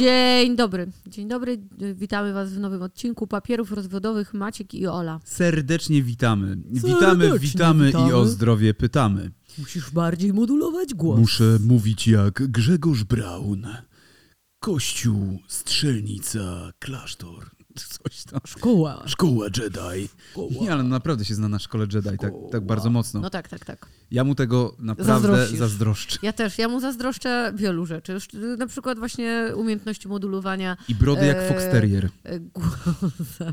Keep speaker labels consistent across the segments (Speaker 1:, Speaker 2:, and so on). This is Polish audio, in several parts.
Speaker 1: Dzień dobry. Dzień dobry. Witamy Was w nowym odcinku Papierów Rozwodowych Maciek i Ola.
Speaker 2: Serdecznie witamy. Witamy,
Speaker 1: Serdecznie
Speaker 2: witamy,
Speaker 1: witamy.
Speaker 2: i o zdrowie pytamy.
Speaker 1: Musisz bardziej modulować głos.
Speaker 2: Muszę mówić jak Grzegorz Braun. Kościół, strzelnica, klasztor. Coś tam.
Speaker 1: Szkoła.
Speaker 2: Szkoła Jedi. Nie, ale naprawdę się zna na szkole Jedi tak, tak bardzo mocno.
Speaker 1: No tak, tak, tak.
Speaker 2: Ja mu tego naprawdę
Speaker 1: Zazdrościsz.
Speaker 2: zazdroszczę.
Speaker 1: Ja też. Ja mu zazdroszczę wielu rzeczy. Y, Na przykład właśnie umiejętności modulowania
Speaker 2: I brody jak
Speaker 1: Eee,
Speaker 2: Fox Terrier.
Speaker 1: y, głosem.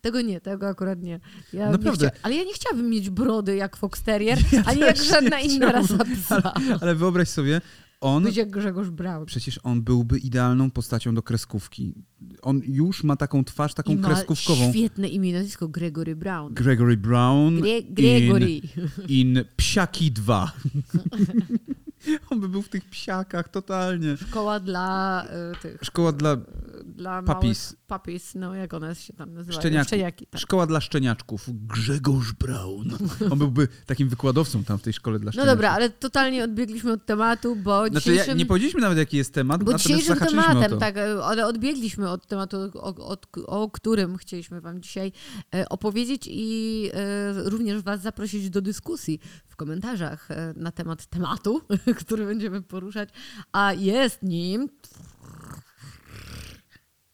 Speaker 1: Tego nie, tego akurat nie. Ja
Speaker 2: Naprawdę.
Speaker 1: Nie chcia... Ale ja nie chciałabym mieć brody jak Fox Terrier,
Speaker 2: Ja
Speaker 1: ani jak żadna inna rasa psa.
Speaker 2: Ale wyobraź sobie, on
Speaker 1: Być jak Grzegorz Braun.
Speaker 2: Przecież on byłby idealną postacią do kreskówki. On już ma taką twarz, taką
Speaker 1: I ma
Speaker 2: kreskówkową.
Speaker 1: świetne imię nazwisko Gregory Brown.
Speaker 2: Gregory Brown
Speaker 1: Gre Gregory.
Speaker 2: in, in Psiaki 2. on by był w tych psiakach totalnie.
Speaker 1: Szkoła dla y, tych.
Speaker 2: Szkoła dla,
Speaker 1: Dla
Speaker 2: Papis.
Speaker 1: Małych, papis, no jak one się tam nazywają?
Speaker 2: Szczeniaki.
Speaker 1: Szczeniaki tak.
Speaker 2: szkoła dla szczeniaczków. Grzegorz Brown. On byłby takim wykładowcą tam w tej szkole dla
Speaker 1: No
Speaker 2: szczeniaczków.
Speaker 1: dobra, ale totalnie odbiegliśmy od tematu, bo
Speaker 2: Znaczy,
Speaker 1: dzisiejszym...
Speaker 2: ja, nie powiedzieliśmy nawet, jaki jest temat,
Speaker 1: Bo dzisiejszym tematem,
Speaker 2: o
Speaker 1: tak, ale odbiegliśmy od tematu, o, od, o którym chcieliśmy Wam dzisiaj e, opowiedzieć i e, również Was zaprosić do dyskusji w komentarzach e, na temat tematu, który będziemy poruszać. A jest nim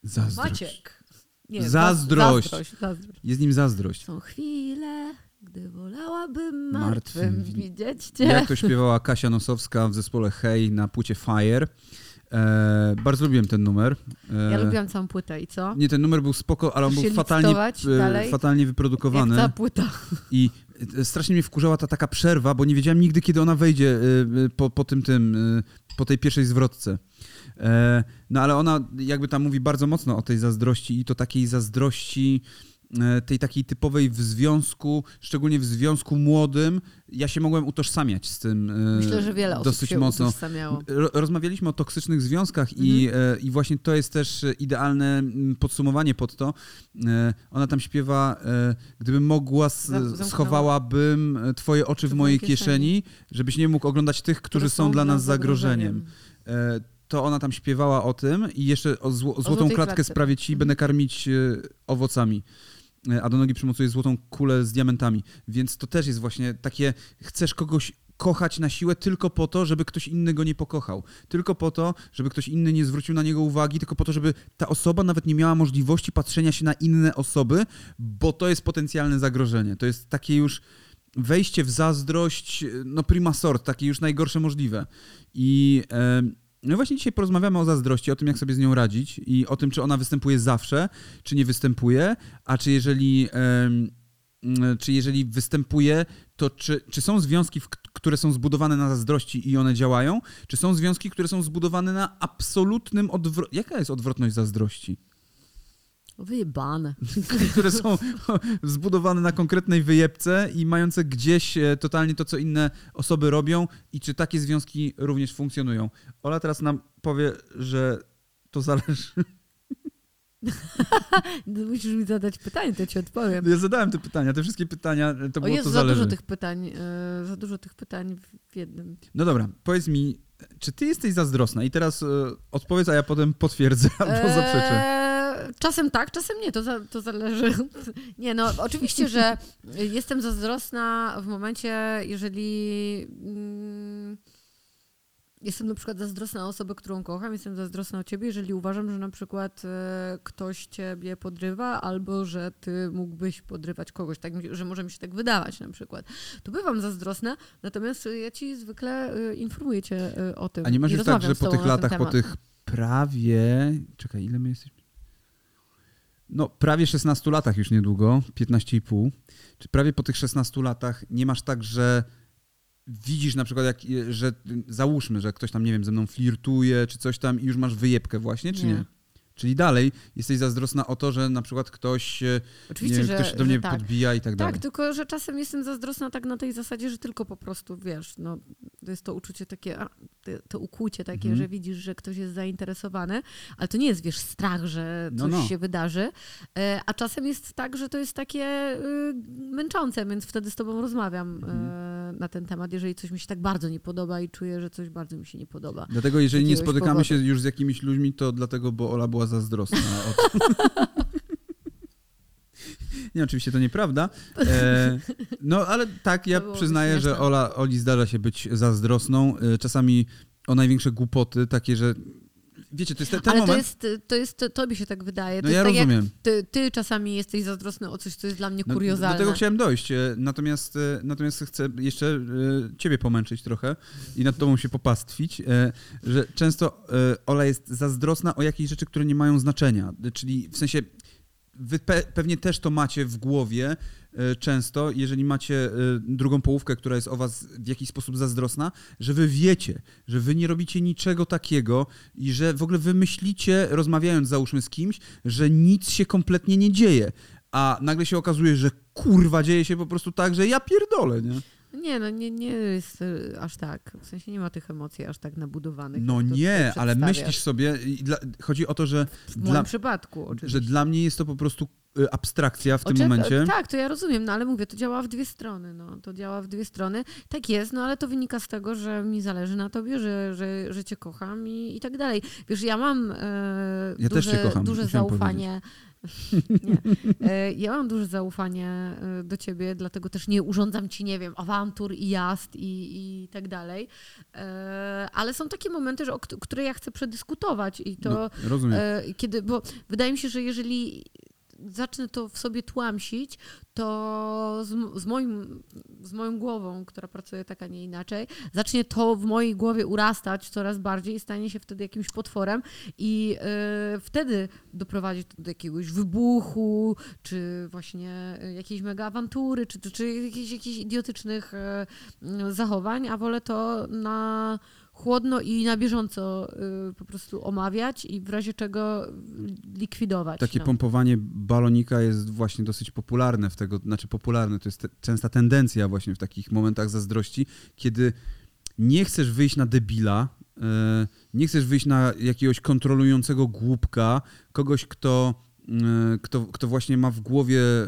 Speaker 2: Zazdrość.
Speaker 1: Maciek. Nie,
Speaker 2: Zazdrość.
Speaker 1: Zazdrość, zazdrość.
Speaker 2: Jest nim zazdrość.
Speaker 1: Są chwile, gdy wolałabym
Speaker 2: Martwym
Speaker 1: martwym
Speaker 2: wi-
Speaker 1: widzieć Cię.
Speaker 2: Jak to śpiewała Kasia Nosowska w zespole Hej na płycie Fire. E, bardzo lubiłem ten numer. E,
Speaker 1: Ja lubiłam całą płytę i co?
Speaker 2: Nie, ten numer był spoko, ale on był fatalnie, e, fatalnie
Speaker 1: Jak
Speaker 2: wyprodukowany.
Speaker 1: ta płyta.
Speaker 2: I strasznie mnie wkurzała ta taka przerwa, bo nie wiedziałem nigdy, kiedy ona wejdzie e, e, po, po tym tym, po tej pierwszej zwrotce. E, No ale ona jakby tam mówi bardzo mocno o tej zazdrości i to takiej zazdrości tej takiej typowej w związku, szczególnie w związku młodym, ja się mogłem utożsamiać z tym e,
Speaker 1: Myślę, że wiele osób
Speaker 2: dosyć
Speaker 1: się
Speaker 2: mocno.
Speaker 1: utożsamiało.
Speaker 2: Ro- Rozmawialiśmy o toksycznych związkach i,
Speaker 1: Mhm.
Speaker 2: e, i właśnie to jest też e, idealne podsumowanie pod to. E, Ona tam śpiewa, e, gdybym mogła, schowałabym e, twoje oczy w mojej kieszeni, żebyś nie mógł oglądać tych, którzy są dla nas zagrożeniem. E, To ona tam śpiewała o tym i jeszcze o, zło, złotą klatkę
Speaker 1: klatce.
Speaker 2: sprawię ci,
Speaker 1: Mhm.
Speaker 2: będę karmić e, owocami. E, A do nogi przymocuję złotą kulę z diamentami. Więc to też jest właśnie takie, chcesz kogoś kochać na siłę tylko po to, żeby ktoś inny go nie pokochał. Tylko po to, żeby ktoś inny nie zwrócił na niego uwagi, tylko po to, żeby ta osoba nawet nie miała możliwości patrzenia się na inne osoby, bo to jest potencjalne zagrożenie. To jest takie już wejście w zazdrość, no prima sort, takie już najgorsze możliwe. I em, no właśnie dzisiaj porozmawiamy o zazdrości, o tym, jak sobie z nią radzić i o tym, czy ona występuje zawsze, czy nie występuje, a czy jeżeli, mm, czy jeżeli występuje, to czy, czy są związki, które są zbudowane na zazdrości i one działają, czy są związki, które są zbudowane na absolutnym odwrocie. Jaka jest odwrotność zazdrości?
Speaker 1: Wyjebane.
Speaker 2: które są zbudowane na konkretnej wyjebce i mające gdzieś e, totalnie to, co inne osoby robią i czy takie związki również funkcjonują. Ola teraz nam powie, że to zależy.
Speaker 1: No, Musisz mi zadać pytanie, to ci odpowiem.
Speaker 2: Ja zadałem te pytania, te wszystkie pytania, e, to
Speaker 1: O
Speaker 2: było
Speaker 1: jest
Speaker 2: to
Speaker 1: za
Speaker 2: zależy.
Speaker 1: dużo tych pytań, e, za dużo tych pytań w jednym.
Speaker 2: No dobra, powiedz mi, czy ty jesteś zazdrosna? I teraz e, odpowiedz, a ja potem potwierdzę albo zaprzeczę.
Speaker 1: Czasem tak, czasem nie, to, za, to zależy. Nie, no oczywiście, że jestem zazdrosna w momencie, jeżeli mm, jestem na przykład zazdrosna o osobę, którą kocham, jestem zazdrosna o ciebie, jeżeli uważam, że na przykład e, ktoś ciebie podrywa, albo że ty mógłbyś podrywać kogoś, tak, że może mi się tak wydawać na przykład. To bywam zazdrosna, natomiast ja ci zwykle e, informuję cię e, o tym.
Speaker 2: A nie masz już tak, że po tych latach, po tych prawie. Czekaj, ile my jesteśmy? No, prawie 16 latach już niedługo, 15,5. Czy prawie po tych 16 latach nie masz tak, że widzisz na przykład, jak, że załóżmy, że ktoś tam, nie wiem, ze mną flirtuje, czy coś tam i już masz wyjebkę właśnie, czy nie?
Speaker 1: Nie.
Speaker 2: Czyli dalej jesteś zazdrosna o to, że na przykład ktoś, e,
Speaker 1: Oczywiście,
Speaker 2: nie
Speaker 1: że,
Speaker 2: ktoś do
Speaker 1: że
Speaker 2: mnie
Speaker 1: tak.
Speaker 2: podbija i tak dalej.
Speaker 1: Tak, tylko że czasem jestem zazdrosna tak na tej zasadzie, że tylko po prostu, wiesz, no, to jest to uczucie takie, a, to, ukłucie takie,
Speaker 2: Mhm.
Speaker 1: że widzisz, że ktoś jest zainteresowany, ale to nie jest, wiesz, strach, że
Speaker 2: No,
Speaker 1: coś
Speaker 2: no.
Speaker 1: się wydarzy, e, a czasem jest tak, że to jest takie y, męczące, więc wtedy z tobą rozmawiam e, na, ten temat, jeżeli coś mi się tak bardzo nie podoba i czuję, że coś bardzo mi się nie podoba.
Speaker 2: Dlatego jeżeli nie spotykamy
Speaker 1: powodu.
Speaker 2: się już z jakimiś ludźmi, to dlatego, bo Ola była zazdrosna. O to. Nie, oczywiście to nieprawda. E, no, ale tak, ja przyznaję, że. Ola, Oli zdarza się być zazdrosną. E, czasami o największe głupoty, takie, że wiecie, to jest ten, ten
Speaker 1: Ale to
Speaker 2: moment...
Speaker 1: jest, to jest, to, tobie się tak wydaje. To
Speaker 2: no ja
Speaker 1: tak
Speaker 2: rozumiem.
Speaker 1: ty, ty czasami jesteś zazdrosny o coś, co jest dla mnie
Speaker 2: No,
Speaker 1: kuriozalne.
Speaker 2: Do tego chciałem dojść. e, Natomiast, e, natomiast chcę jeszcze e, ciebie pomęczyć trochę i nad tobą się popastwić, że często Ola jest zazdrosna o jakieś rzeczy, które nie mają znaczenia. Czyli w sensie wy pe pewnie też to macie w głowie często, jeżeli macie e, drugą połówkę, która jest o was w jakiś sposób zazdrosna, że wy wiecie, że wy nie robicie niczego takiego i że w ogóle wy myślicie, rozmawiając załóżmy z kimś, że nic się kompletnie nie dzieje. A nagle się okazuje, że kurwa dzieje się po prostu tak, że ja pierdolę, nie?
Speaker 1: Nie, no nie, nie jest e, aż tak. W sensie nie ma tych emocji aż tak nabudowanych.
Speaker 2: No nie, ale myślisz sobie, dla, chodzi o to, że,
Speaker 1: W moim
Speaker 2: dla,
Speaker 1: przypadku oczywiście.
Speaker 2: że dla mnie jest to po prostu abstrakcja w tym
Speaker 1: Oczeka-
Speaker 2: momencie.
Speaker 1: Tak, to ja rozumiem, no ale mówię, to działa w dwie strony. No, to działa w dwie strony. Tak jest, no ale to wynika z tego, że mi zależy na tobie, że, że, że cię kocham i, i tak dalej. Wiesz, ja mam e,
Speaker 2: Ja
Speaker 1: duże,
Speaker 2: kocham,
Speaker 1: duże zaufanie. nie. E, ja mam duże zaufanie e, do ciebie, dlatego też nie urządzam ci, nie wiem, awantur i jazd i, i tak dalej. E, ale są takie momenty, że, o kt- które ja chcę przedyskutować i to
Speaker 2: No, rozumiem.
Speaker 1: E, kiedy, bo wydaje mi się, że jeżeli zacznę to w sobie tłamsić, to z, z, moim, z moją głową, która pracuje tak, a nie inaczej, zacznie to w mojej głowie urastać coraz bardziej i stanie się wtedy jakimś potworem i e, wtedy doprowadzi to do jakiegoś wybuchu, czy właśnie e, jakiejś mega awantury, czy, czy, czy jakichś, jakichś idiotycznych m, zachowań, a wolę to na chłodno i na bieżąco y, po prostu omawiać i w razie czego likwidować.
Speaker 2: Takie
Speaker 1: no.
Speaker 2: pompowanie balonika jest właśnie dosyć popularne w tego, znaczy popularne, to jest te, częsta tendencja właśnie w takich momentach zazdrości, kiedy nie chcesz wyjść na debila, e, nie chcesz wyjść na jakiegoś kontrolującego głupka, kogoś, kto, e, kto, kto właśnie ma w głowie e,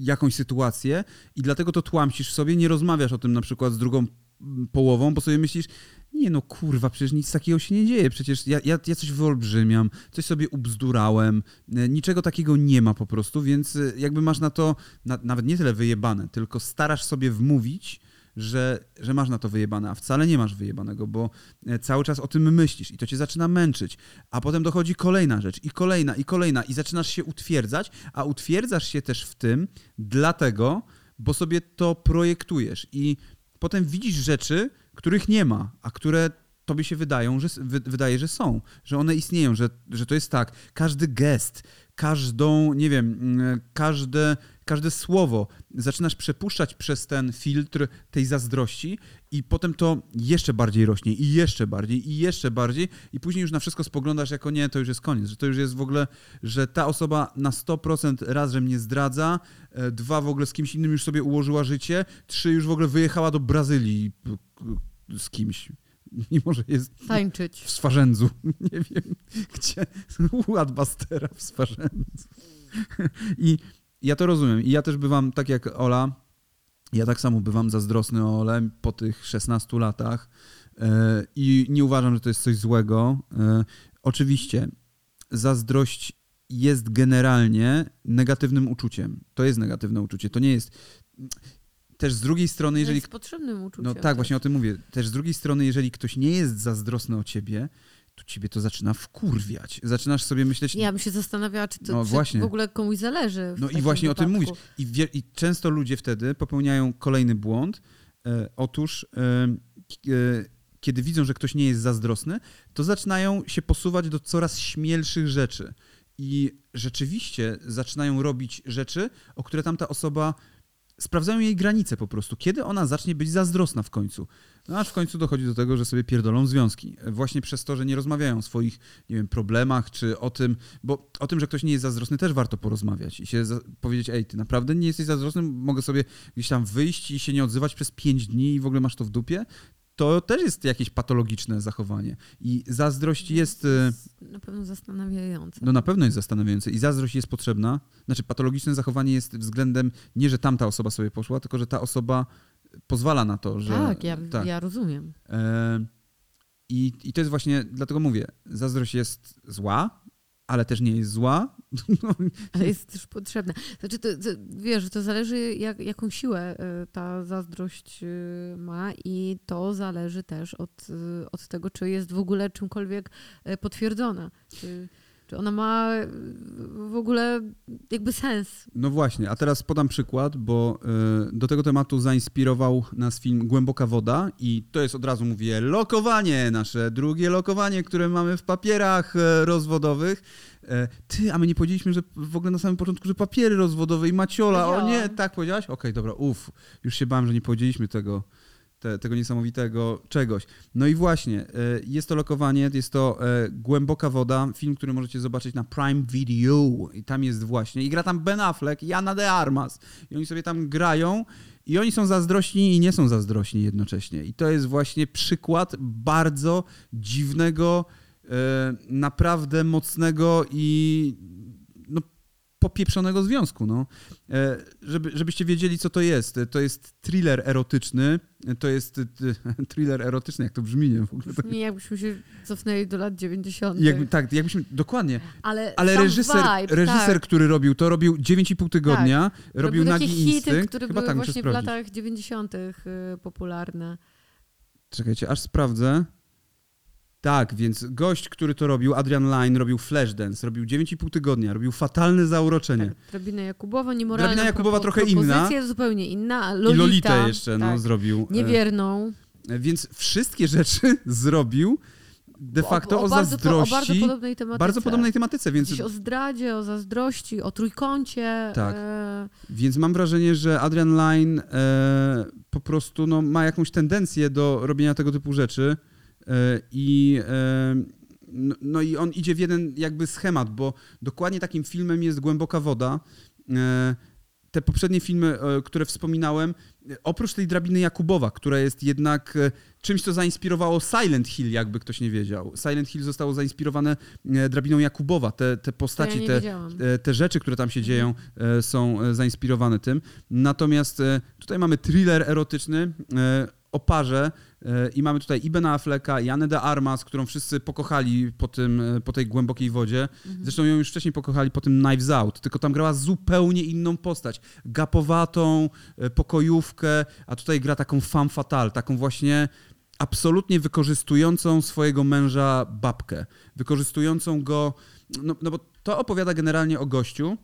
Speaker 2: jakąś sytuację i dlatego to tłamsisz sobie, nie rozmawiasz o tym na przykład z drugą mm, połową, bo sobie myślisz, nie no kurwa, przecież nic takiego się nie dzieje, przecież ja, ja, ja coś wyolbrzymiam, coś sobie ubzdurałem, e, niczego takiego nie ma po prostu, więc e, jakby masz na to na, nawet nie tyle wyjebane, tylko starasz sobie wmówić, że, że masz na to wyjebane, a wcale nie masz wyjebanego, bo e, cały czas o tym myślisz i to cię zaczyna męczyć, a potem dochodzi kolejna rzecz i kolejna i kolejna i zaczynasz się utwierdzać, a utwierdzasz się też w tym dlatego, bo sobie to projektujesz. I potem widzisz rzeczy, których nie ma, a które tobie się wydają, że, wy, wydaje, że są, że one istnieją, że, że to jest tak. Każdy gest, każdą, nie wiem, mm, każde, każde słowo zaczynasz przepuszczać przez ten filtr tej zazdrości i potem to jeszcze bardziej rośnie i jeszcze bardziej i jeszcze bardziej i później już na wszystko spoglądasz jako nie, to już jest koniec, że to już jest w ogóle, że ta osoba na 100% raz, że mnie zdradza, e, dwa w ogóle z kimś innym już sobie ułożyła życie, trzy już w ogóle wyjechała do Brazylii z kimś. Mimo, że jest
Speaker 1: Tańczyć.
Speaker 2: w Swarzędzu. Nie wiem, gdzie. U Adbastera w Swarzędzu. I ja to rozumiem. I ja też bywam, tak jak Ola, ja tak samo bywam zazdrosny o Ole po tych 16 latach e, i nie uważam, że to jest coś złego. E, Oczywiście zazdrość jest generalnie negatywnym uczuciem. To jest negatywne uczucie. To nie jest... Też z drugiej strony, jeżeli
Speaker 1: Jest potrzebnym uczuciem.
Speaker 2: no tak,
Speaker 1: też.
Speaker 2: właśnie o tym mówię. Też z drugiej strony, jeżeli ktoś nie jest zazdrosny o ciebie, to ciebie to zaczyna wkurwiać. Zaczynasz sobie myśleć,
Speaker 1: Ja bym się zastanawiała, czy to
Speaker 2: No
Speaker 1: czy
Speaker 2: właśnie.
Speaker 1: w ogóle komuś zależy.
Speaker 2: no i właśnie o tym
Speaker 1: wypadku.
Speaker 2: mówić. I, wie, I często ludzie wtedy popełniają kolejny błąd. E, otóż, e, e, kiedy widzą, że ktoś nie jest zazdrosny, to zaczynają się posuwać do coraz śmielszych rzeczy. I rzeczywiście zaczynają robić rzeczy, o które tamta osoba sprawdzają jej granice po prostu. Kiedy ona zacznie być zazdrosna w końcu? No aż w końcu dochodzi do tego, że sobie pierdolą związki. Właśnie przez to, że nie rozmawiają o swoich, nie wiem, problemach, czy o tym, bo o tym, że ktoś nie jest zazdrosny, też warto porozmawiać i się powiedzieć, ej, ty naprawdę nie jesteś zazdrosny, mogę sobie gdzieś tam wyjść i się nie odzywać przez pięć dni i w ogóle masz to w dupie? To też jest jakieś patologiczne zachowanie. I zazdrość jest... e,
Speaker 1: Jest na pewno zastanawiające.
Speaker 2: no na pewno jest zastanawiające i zazdrość jest potrzebna. Znaczy patologiczne zachowanie jest względem nie, że tamta osoba sobie poszła, tylko że ta osoba pozwala na to, że...
Speaker 1: tak, ja, ja rozumiem.
Speaker 2: E, i, I to jest właśnie, dlatego mówię, zazdrość jest zła, ale też nie jest zła.
Speaker 1: Ale jest też potrzebna. Znaczy, to, to, wiesz, to zależy, jak, jaką siłę e, ta zazdrość e, ma, i to zależy też od, od tego, czy jest w ogóle czymkolwiek potwierdzona. Czy, czy ona ma w ogóle jakby sens?
Speaker 2: No właśnie, a teraz podam przykład, bo do tego tematu zainspirował nas film Głęboka Woda i to jest od razu mówię lokowanie, nasze drugie lokowanie, które mamy w papierach rozwodowych. E, ty, a my nie powiedzieliśmy, że w ogóle na samym początku, że papiery rozwodowe i maciola. O nie, tak powiedziałaś? Okej, okay, dobra, uff. Już się bałem, że nie powiedzieliśmy tego. Te, tego niesamowitego czegoś. No i właśnie, e, jest to lokowanie, jest to e, Głęboka Woda, film, który możecie zobaczyć na Prime Video i tam jest właśnie, i gra tam Ben Affleck i Anna de Armas i oni sobie tam grają i oni są zazdrośni i nie są zazdrośni jednocześnie. I to jest właśnie przykład bardzo dziwnego E, naprawdę mocnego i popieprzonego związku. No. E, żeby, żebyście wiedzieli, co to jest. To jest thriller erotyczny. To jest thriller erotyczny, jak to brzmi, nie? W ogóle
Speaker 1: tak. Nie, jakbyśmy się cofnęli do lat 90.
Speaker 2: Jakby, tak, jakbyśmy, dokładnie. Ale, Ale reżyser, vibe, reżyser tak. który robił to, robił 9,5 tygodnia, tak. robił, robił Nagi hity, Instynkt.
Speaker 1: które Chyba były tak, właśnie w latach 90. Y, popularne.
Speaker 2: Czekajcie, aż sprawdzę. Tak, więc gość, który to robił, Adrian Line, robił Flashdance, robił 9,5 tygodnia, robił fatalne zauroczenie. Tak,
Speaker 1: Drabina Jakubowa, niemoralna
Speaker 2: Drabina Jakubowa trochę inna.
Speaker 1: zupełnie inna. Lolita,
Speaker 2: I Lolitę jeszcze no, tak, no, zrobił.
Speaker 1: E, niewierną.
Speaker 2: Więc wszystkie rzeczy zrobił de facto o, o, o
Speaker 1: bardzo,
Speaker 2: zazdrości.
Speaker 1: O bardzo podobnej tematyce.
Speaker 2: Bardzo podobnej tematyce, więc...
Speaker 1: Gdzieś o zdradzie, o zazdrości, o trójkącie.
Speaker 2: Tak. E... Więc mam wrażenie, że Adrian Line e, po prostu no, ma jakąś tendencję do robienia tego typu rzeczy. E, I, e, no, no i on idzie w jeden jakby schemat, bo dokładnie takim filmem jest Głęboka Woda. E, te poprzednie filmy, które wspominałem, oprócz tej drabiny Jakubowa, która jest jednak czymś, co zainspirowało Silent Hill, jakby ktoś nie wiedział. Silent Hill zostało zainspirowane drabiną Jakubowa. Te, te postaci,
Speaker 1: ja
Speaker 2: te, te rzeczy, które tam się dzieją, są zainspirowane tym. Natomiast tutaj mamy thriller erotyczny o parze, E, I mamy tutaj i Bena Afflecka, i de Armas, którą wszyscy pokochali po, tym, e, po tej głębokiej wodzie. Mhm. Zresztą ją już wcześniej pokochali po tym Knives Out, tylko tam grała zupełnie inną postać. Gapowatą, e, pokojówkę, a tutaj gra taką femme fatale, taką właśnie absolutnie wykorzystującą swojego męża babkę. Wykorzystującą go, no, no bo to opowiada generalnie o gościu,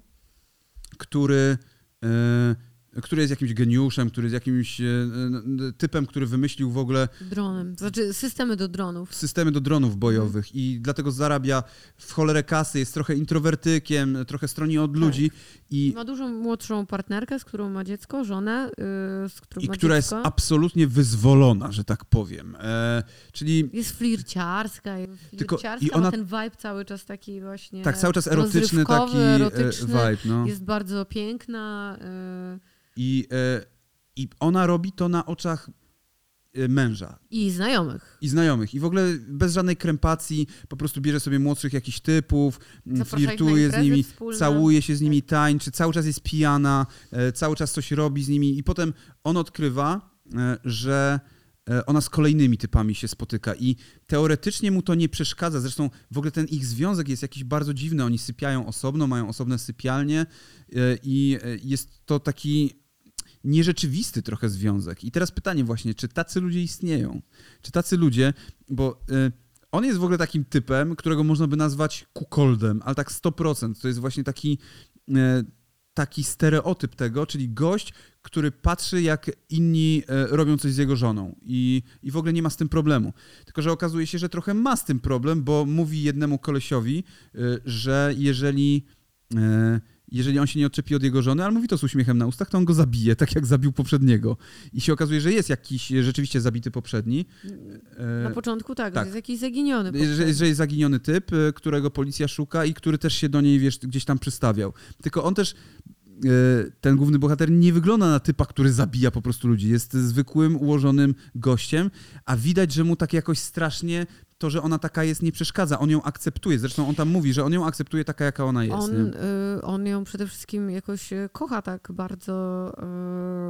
Speaker 2: który... Yy, który jest jakimś geniuszem, który jest jakimś e, e, typem, który wymyślił w ogóle.
Speaker 1: Dronem, znaczy systemy do dronów.
Speaker 2: Systemy do dronów bojowych mhm. i dlatego zarabia w cholerę kasy, jest trochę introwertykiem, trochę stroni od tak. ludzi. I
Speaker 1: ma dużą młodszą partnerkę, z którą ma dziecko, żonę, yy, z którą
Speaker 2: I
Speaker 1: ma
Speaker 2: która
Speaker 1: dziecko.
Speaker 2: jest absolutnie wyzwolona, że tak powiem. E, czyli...
Speaker 1: Jest flirciarska, Tylko, i ona... ma ten vibe cały czas taki właśnie
Speaker 2: Tak, cały czas erotyczny taki e, erotyczny, vibe. No.
Speaker 1: Jest bardzo piękna. Yy
Speaker 2: i, e, I ona robi to na oczach e, męża.
Speaker 1: I znajomych.
Speaker 2: I znajomych. I w ogóle bez żadnej krępacji, po prostu bierze sobie młodszych jakichś typów, flirtuje z nimi, wspólne. całuje się z nimi, tak. tańczy, cały czas jest pijana, e, cały czas coś robi z nimi i potem on odkrywa, że ona z kolejnymi typami się spotyka i teoretycznie mu to nie przeszkadza. Zresztą w ogóle ten ich związek jest jakiś bardzo dziwny. Oni sypiają osobno, mają osobne sypialnie i jest to taki nierzeczywisty trochę związek. I teraz pytanie właśnie, czy tacy ludzie istnieją? Czy tacy ludzie, bo y, on jest w ogóle takim typem, którego można by nazwać kukoldem, ale tak 100%. To jest właśnie taki, y, taki stereotyp tego, czyli gość, który patrzy, jak inni y, robią coś z jego żoną i, i w ogóle nie ma z tym problemu. Tylko, że okazuje się, że trochę ma z tym problem, bo mówi jednemu kolesiowi, że jeżeli jeżeli on się nie odczepi od jego żony, ale mówi to z uśmiechem na ustach, to on go zabije, tak jak zabił poprzedniego. I się okazuje, że jest jakiś rzeczywiście zabity poprzedni.
Speaker 1: Na początku tak, tak. jest jakiś zaginiony.
Speaker 2: Że, że jest zaginiony typ, e, którego policja szuka i który też się do niej wiesz, gdzieś tam przystawiał. Tylko on też ten główny bohater nie wygląda na typa, który zabija po prostu ludzi. Jest zwykłym, ułożonym gościem, a widać, że mu tak jakoś strasznie to, że ona taka jest, nie przeszkadza. On ją akceptuje. Zresztą on tam mówi, że on ją akceptuje taka, jaka ona jest.
Speaker 1: On, y, on ją przede wszystkim jakoś y, kocha tak bardzo.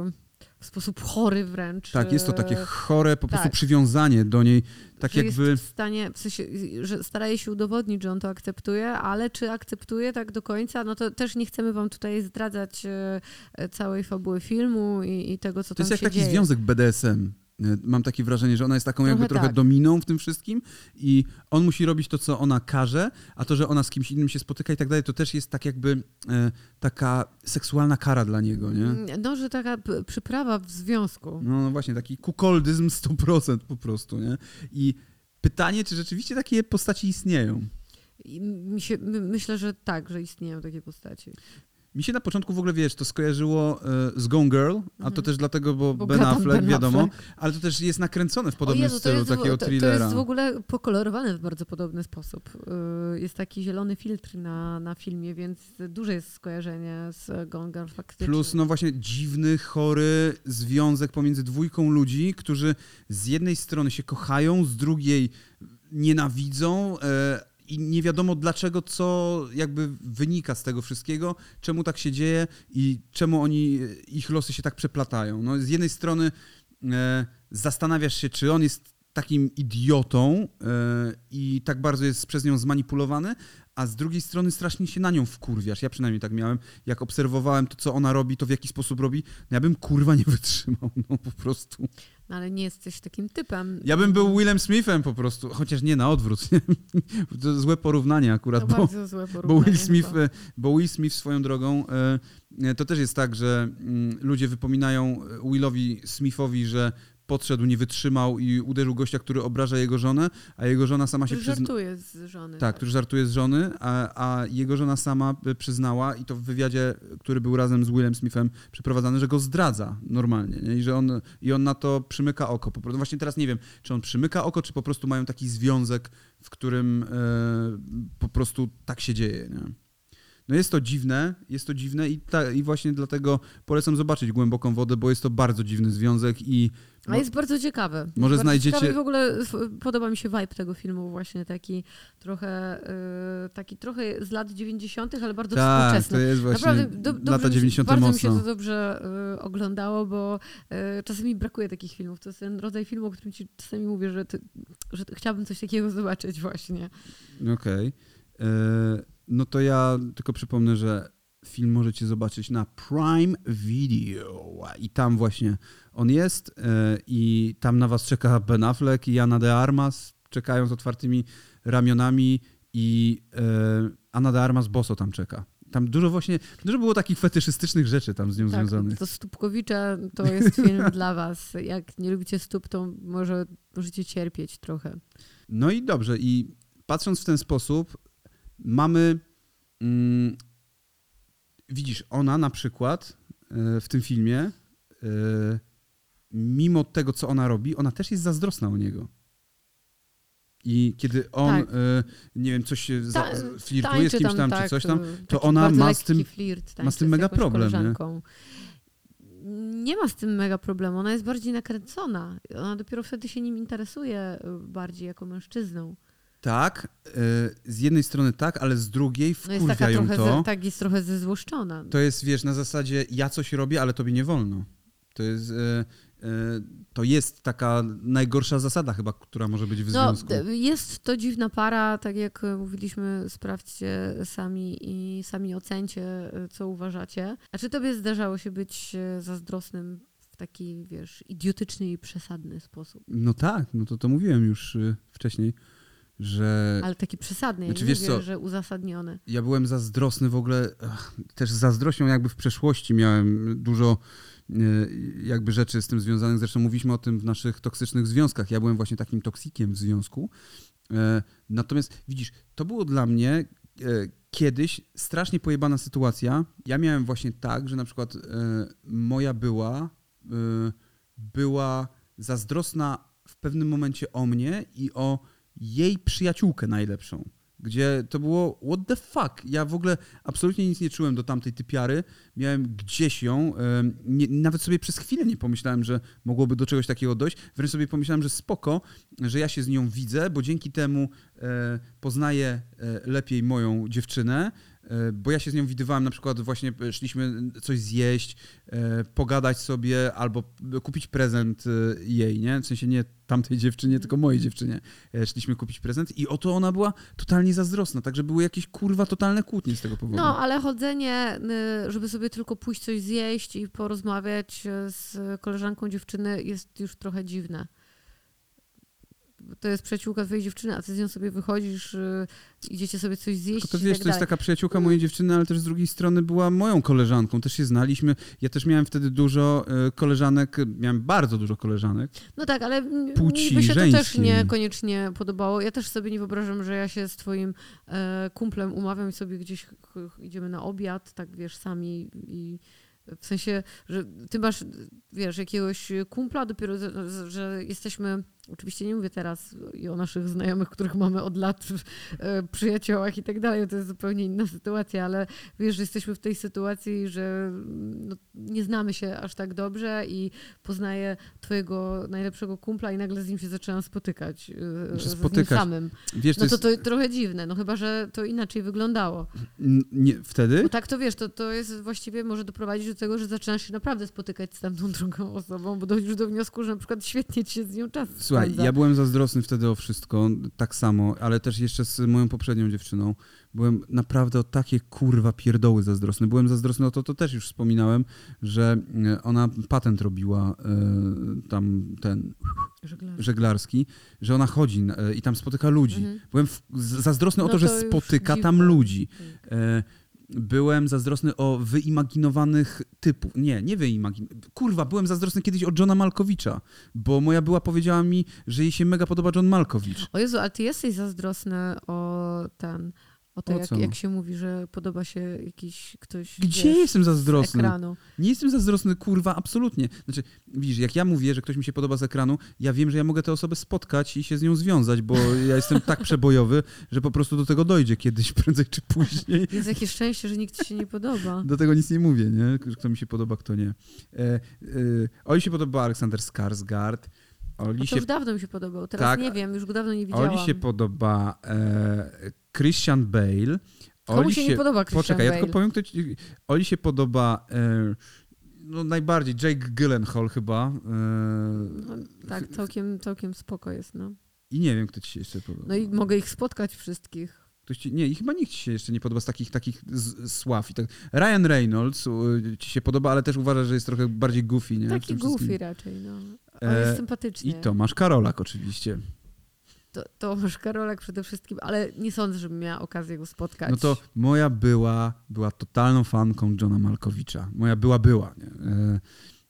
Speaker 1: Y, w sposób chory wręcz.
Speaker 2: Tak, jest to takie
Speaker 1: e,
Speaker 2: chore po prostu
Speaker 1: tak.
Speaker 2: przywiązanie do niej, tak
Speaker 1: że
Speaker 2: jakby...
Speaker 1: jest w stanie, w sensie, że staraje się udowodnić, że on to akceptuje, ale czy akceptuje tak do końca, no to też nie chcemy wam tutaj zdradzać e, całej fabuły filmu i, i tego, co
Speaker 2: To jest
Speaker 1: tam
Speaker 2: jak
Speaker 1: się
Speaker 2: taki
Speaker 1: dzieje.
Speaker 2: związek BDSM. E, Mam takie wrażenie, że ona jest taką jakby
Speaker 1: Trochę
Speaker 2: trochę
Speaker 1: tak.
Speaker 2: dominą w tym wszystkim i on musi robić to, co ona każe, a to, że ona z kimś innym się spotyka i tak dalej, to też jest tak jakby e, taka seksualna kara dla niego, nie?
Speaker 1: Mm, No, że taka przyprawa w związku.
Speaker 2: No, no właśnie, taki kukoldyzm 100% po prostu, nie? I pytanie, czy rzeczywiście takie postaci istnieją?
Speaker 1: Myślę, że tak, że istnieją takie postaci.
Speaker 2: Mi się na początku w ogóle, wiesz, to skojarzyło e, z Gone Girl, a to
Speaker 1: Mhm.
Speaker 2: też dlatego, bo,
Speaker 1: Bo
Speaker 2: Ben Affleck,
Speaker 1: Ben
Speaker 2: wiadomo,
Speaker 1: Affleck.
Speaker 2: ale to też jest nakręcone w podobnym
Speaker 1: Jezu,
Speaker 2: stylu
Speaker 1: jest,
Speaker 2: takiego
Speaker 1: to, to
Speaker 2: thrillera.
Speaker 1: jest w ogóle pokolorowane w bardzo podobny sposób. Yy, Jest taki zielony filtr na, na filmie, więc duże jest skojarzenie z Gone Girl faktycznie.
Speaker 2: Plus, no właśnie, dziwny, chory związek pomiędzy dwójką ludzi, którzy z jednej strony się kochają, z drugiej nienawidzą e, i nie wiadomo dlaczego, co jakby wynika z tego wszystkiego, czemu tak się dzieje i czemu oni, ich losy się tak przeplatają. No, z jednej strony e, zastanawiasz się, czy on jest takim idiotą e, i tak bardzo jest przez nią zmanipulowany, a z drugiej strony strasznie się na nią wkurwiasz. Ja przynajmniej tak miałem. Jak obserwowałem to, co ona robi, to w jaki sposób robi, no ja bym kurwa nie wytrzymał, no po prostu.
Speaker 1: No, ale nie jesteś takim typem.
Speaker 2: Ja bym był Willem Smithem po prostu, chociaż nie na odwrót. to złe porównanie akurat,
Speaker 1: To
Speaker 2: bo,
Speaker 1: bardzo złe
Speaker 2: bo,
Speaker 1: porównanie
Speaker 2: Will Smith,
Speaker 1: chyba.
Speaker 2: e, bo Will Smith swoją drogą, e, to też jest tak, że mm, ludzie wypominają Willowi Smithowi, że podszedł, nie wytrzymał i uderzył gościa, który obraża jego żonę, a jego żona sama się
Speaker 1: Który
Speaker 2: przyzna...
Speaker 1: żartuje z żony.
Speaker 2: Tak, który żartuje z żony, a, a jego żona sama y, przyznała, i to w wywiadzie, który był razem z Willem Smithem przeprowadzany, że go zdradza normalnie. Nie? I że on, I on na to przymyka oko. Po prostu, właśnie teraz nie wiem, czy on przymyka oko, czy po prostu mają taki związek, w którym e, po prostu tak się dzieje. Nie? No jest to dziwne, jest to dziwne i, ta, i właśnie dlatego polecam zobaczyć Głęboką Wodę, bo jest to bardzo dziwny związek i
Speaker 1: A jest bardzo ciekawy.
Speaker 2: Może
Speaker 1: bardzo
Speaker 2: znajdziecie-
Speaker 1: ciekawy w ogóle podoba mi się vibe tego filmu, właśnie taki trochę, y, taki trochę z lat 90., ale bardzo
Speaker 2: tak, to
Speaker 1: współczesny.
Speaker 2: jest właśnie
Speaker 1: Naprawdę do, dobrze
Speaker 2: lata
Speaker 1: mi się-
Speaker 2: 90
Speaker 1: bardzo
Speaker 2: mocno.
Speaker 1: mi się to dobrze y, oglądało, bo y, czasami brakuje takich filmów. To jest ten rodzaj filmu, o którym ci czasami mówię, że, ty, że chciałabym coś takiego zobaczyć właśnie.
Speaker 2: Okej. E, No to ja tylko przypomnę, że film możecie zobaczyć na Prime Video. I tam właśnie on jest. e, I tam na was czeka Ben Affleck i Ana de Armas. Czekają z otwartymi ramionami. I e, Ana de Armas boso tam czeka. Tam dużo właśnie, dużo było takich fetyszystycznych rzeczy tam z nią
Speaker 1: Tak,
Speaker 2: związanych.
Speaker 1: to Stópkowicze to jest film dla was. Jak nie lubicie stóp, to może możecie cierpieć trochę.
Speaker 2: No i dobrze, i patrząc w ten sposób, mamy. Mm, widzisz, ona na przykład e, w tym filmie, e, mimo tego, co ona robi, ona też jest zazdrosna o niego. I kiedy on,
Speaker 1: Tak.
Speaker 2: e, nie wiem, coś się
Speaker 1: Ta-
Speaker 2: flirtuje z kimś tam, czy
Speaker 1: tak,
Speaker 2: coś tam, to ona ma z tym-
Speaker 1: flirt,
Speaker 2: ma z tym mega problem, nie?
Speaker 1: koleżanką. Nie ma z tym mega problemu, ona jest bardziej nakręcona. Ona dopiero wtedy się nim interesuje bardziej jako mężczyzną.
Speaker 2: Tak, e, z jednej strony tak, ale z drugiej
Speaker 1: No
Speaker 2: wkurwia ją
Speaker 1: trochę,
Speaker 2: to.
Speaker 1: ze, tak jest trochę zezłoszczona.
Speaker 2: To jest, wiesz, na zasadzie ja coś robię, ale tobie nie wolno. To jest, e, e, to jest taka najgorsza zasada chyba, która może być w
Speaker 1: No,
Speaker 2: związku.
Speaker 1: jest to dziwna para, tak jak y, mówiliśmy, sprawdźcie sami i sami ocencie, y, co uważacie. A czy tobie zdarzało się być y, zazdrosnym w taki, wiesz, idiotyczny i przesadny sposób?
Speaker 2: No tak, no to to mówiłem już wcześniej, że
Speaker 1: Ale taki przesadny,
Speaker 2: Znaczy, wiesz
Speaker 1: mówię,
Speaker 2: co,
Speaker 1: że uzasadniony.
Speaker 2: ja byłem zazdrosny w ogóle, ach, też zazdrością jakby w przeszłości miałem dużo e, jakby rzeczy z tym związanych, zresztą mówiliśmy o tym w naszych toksycznych związkach. Ja byłem właśnie takim toksikiem w związku. E, Natomiast widzisz, to było dla mnie e, kiedyś strasznie pojebana sytuacja. Ja miałem właśnie tak, że na przykład moja była była zazdrosna w pewnym momencie o mnie i o jej przyjaciółkę najlepszą. Gdzie to było what the fuck. Ja w ogóle absolutnie nic nie czułem do tamtej typiary. Miałem gdzieś ją. Nie, nawet sobie przez chwilę nie pomyślałem, że mogłoby do czegoś takiego dojść. Wręcz sobie pomyślałem, że spoko, że ja się z nią widzę, bo dzięki temu e, poznaję e, lepiej moją dziewczynę. E, bo ja się z nią widywałem, na przykład właśnie e, szliśmy coś zjeść, e, pogadać sobie albo kupić prezent jej, nie? W sensie nie tamtej dziewczynie, tylko mojej dziewczynie. Szliśmy kupić prezent i oto ona była totalnie zazdrosna, także były jakieś kurwa totalne kłótnie z tego powodu.
Speaker 1: No, ale chodzenie, y, żeby sobie tylko pójść coś zjeść i porozmawiać z koleżanką dziewczyny jest już trochę dziwne. To jest przyjaciółka twojej dziewczyny, a ty z nią sobie wychodzisz, y, idziecie sobie coś zjeść
Speaker 2: Tylko to
Speaker 1: i
Speaker 2: wiesz,
Speaker 1: tak
Speaker 2: to jest taka przyjaciółka mojej dziewczyny, ale też z drugiej strony była moją koleżanką, też się znaliśmy. Ja też miałem wtedy dużo e, koleżanek, miałem bardzo dużo koleżanek.
Speaker 1: No tak, ale
Speaker 2: Płci
Speaker 1: mi się to też niekoniecznie podobało. Ja też sobie nie wyobrażam, że ja się z twoim e, kumplem umawiam i sobie gdzieś idziemy na obiad, tak wiesz, sami i w sensie, że ty masz, wiesz, jakiegoś kumpla, dopiero, że jesteśmy, oczywiście nie mówię teraz i o naszych znajomych, których mamy od lat, e, przyjaciołach i tak dalej, to jest zupełnie inna sytuacja, ale wiesz, że jesteśmy w tej sytuacji, że no, nie znamy się aż tak dobrze i poznaję twojego najlepszego kumpla i nagle z nim się zaczęłam spotykać. e,
Speaker 2: Znaczy
Speaker 1: z nim
Speaker 2: spotykać.
Speaker 1: samym.
Speaker 2: Wiesz, to
Speaker 1: No to
Speaker 2: jest...
Speaker 1: to trochę dziwne, no chyba, że to inaczej wyglądało.
Speaker 2: Nie, wtedy?
Speaker 1: Bo tak to wiesz, to, to jest właściwie może doprowadzić do tego, że zaczynasz się naprawdę spotykać z tamtą drugą osobą, bo dochodzisz do wniosku, że na przykład świetnie ci się z nią czas
Speaker 2: Słuchaj, ja byłem zazdrosny wtedy o wszystko, tak samo, ale też jeszcze z moją poprzednią dziewczyną. Byłem naprawdę o takie kurwa pierdoły zazdrosny. Byłem zazdrosny o to, to też już wspominałem, że e, ona patent robiła e, tam ten
Speaker 1: Żeglarz.
Speaker 2: żeglarski, że ona chodzi e, i tam spotyka ludzi.
Speaker 1: Mhm.
Speaker 2: Byłem w, zazdrosny o
Speaker 1: No
Speaker 2: to, że
Speaker 1: to już
Speaker 2: spotyka tam
Speaker 1: dziwne.
Speaker 2: ludzi. E, Byłem zazdrosny o wyimaginowanych typów. Nie, nie wyimagin... Kurwa, byłem zazdrosny kiedyś o Johna Malkowicza, bo moja była powiedziała mi, że jej się mega podoba John Malkowicz.
Speaker 1: O Jezu, ale ty jesteś zazdrosny o ten, o to,
Speaker 2: O
Speaker 1: jak, jak się mówi, że podoba się jakiś ktoś
Speaker 2: Gdzie
Speaker 1: wiesz,
Speaker 2: jestem
Speaker 1: z
Speaker 2: zazdrosny?
Speaker 1: ekranu.
Speaker 2: Nie jestem zazdrosny, kurwa, absolutnie. Znaczy, widzisz, jak ja mówię, że ktoś mi się podoba z ekranu, ja wiem, że ja mogę tę osobę spotkać i się z nią związać, bo ja jestem tak przebojowy, że po prostu do tego dojdzie kiedyś, prędzej czy później.
Speaker 1: Jest jakieś szczęście, że nikt ci się nie podoba.
Speaker 2: Do tego nic nie mówię, nie? Kto mi się podoba, kto nie. E, e, Oli się podoba Aleksander Skarsgård. Oli
Speaker 1: No to
Speaker 2: się,
Speaker 1: już dawno mi się podobał. Teraz
Speaker 2: Tak.
Speaker 1: nie wiem, już go dawno nie widziałam.
Speaker 2: Oli się podoba e, Christian Bale.
Speaker 1: Komu
Speaker 2: Oli
Speaker 1: się, nie podoba Christian
Speaker 2: Poczekaj, ja
Speaker 1: Bale?
Speaker 2: tylko powiem, kto ci, Oli się podoba e, no najbardziej Jake Gyllenhaal chyba. E,
Speaker 1: No, tak, całkiem, całkiem spoko jest, no.
Speaker 2: I nie wiem, kto ci się jeszcze podoba.
Speaker 1: No i mogę ich spotkać wszystkich.
Speaker 2: Ci, nie, i chyba nikt ci się jeszcze nie podoba z takich, takich z, sław. I tak. Ryan Reynolds ci się podoba, ale też uważa, że jest trochę bardziej goofy, nie?
Speaker 1: Taki
Speaker 2: tym wszystkim.
Speaker 1: goofy raczej, no. On
Speaker 2: E,
Speaker 1: jest sympatyczny.
Speaker 2: I Tomasz Karolak oczywiście.
Speaker 1: To, Tomasz Karolak przede wszystkim, ale nie sądzę, żebym miała okazję go spotkać.
Speaker 2: No to moja była, była totalną fanką Johna Malkowicza. Moja była, była. Nie? E,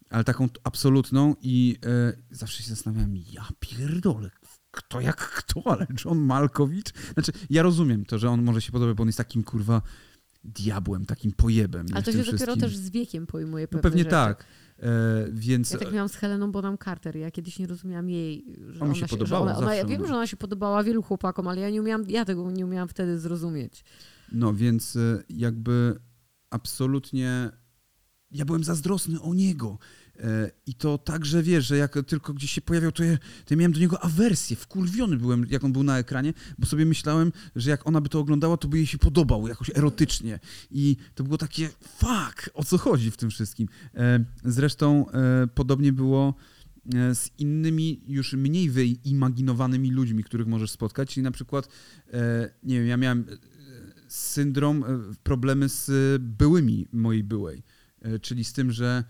Speaker 2: ale taką absolutną i e, zawsze się zastanawiałem, ja pierdolę, kto jak kto, ale John Malkowicz? Znaczy, ja rozumiem to, że on może się podobać, bo on jest takim, kurwa, diabłem, takim pojebem.
Speaker 1: Ale to się dopiero też z wiekiem pojmuje
Speaker 2: No
Speaker 1: pewne
Speaker 2: pewnie
Speaker 1: rzeczy.
Speaker 2: tak. E, więc
Speaker 1: Ja tak miałam z Heleną Bonham Carter. Ja kiedyś nie rozumiałam jej, że
Speaker 2: A mi
Speaker 1: ona
Speaker 2: się podobała
Speaker 1: ona, ona, ja wiem,
Speaker 2: no.
Speaker 1: że ona się podobała wielu chłopakom, ale ja nie umiałam, ja tego nie umiałam wtedy zrozumieć.
Speaker 2: No więc e, jakby absolutnie ja byłem zazdrosny o niego. I to także wiesz, że jak tylko gdzieś się pojawiał, to ja, to ja miałem do niego awersję. Wkurwiony byłem, jak on był na ekranie, bo sobie myślałem, że jak ona by to oglądała, to by jej się podobał jakoś erotycznie. I to było takie, fuck, o co chodzi w tym wszystkim. E, Zresztą e, podobnie było e, z innymi już mniej wyimaginowanymi ludźmi, których możesz spotkać. Czyli na przykład, nie wiem, ja miałem syndrom, problemy z byłymi mojej byłej. Czyli z tym, że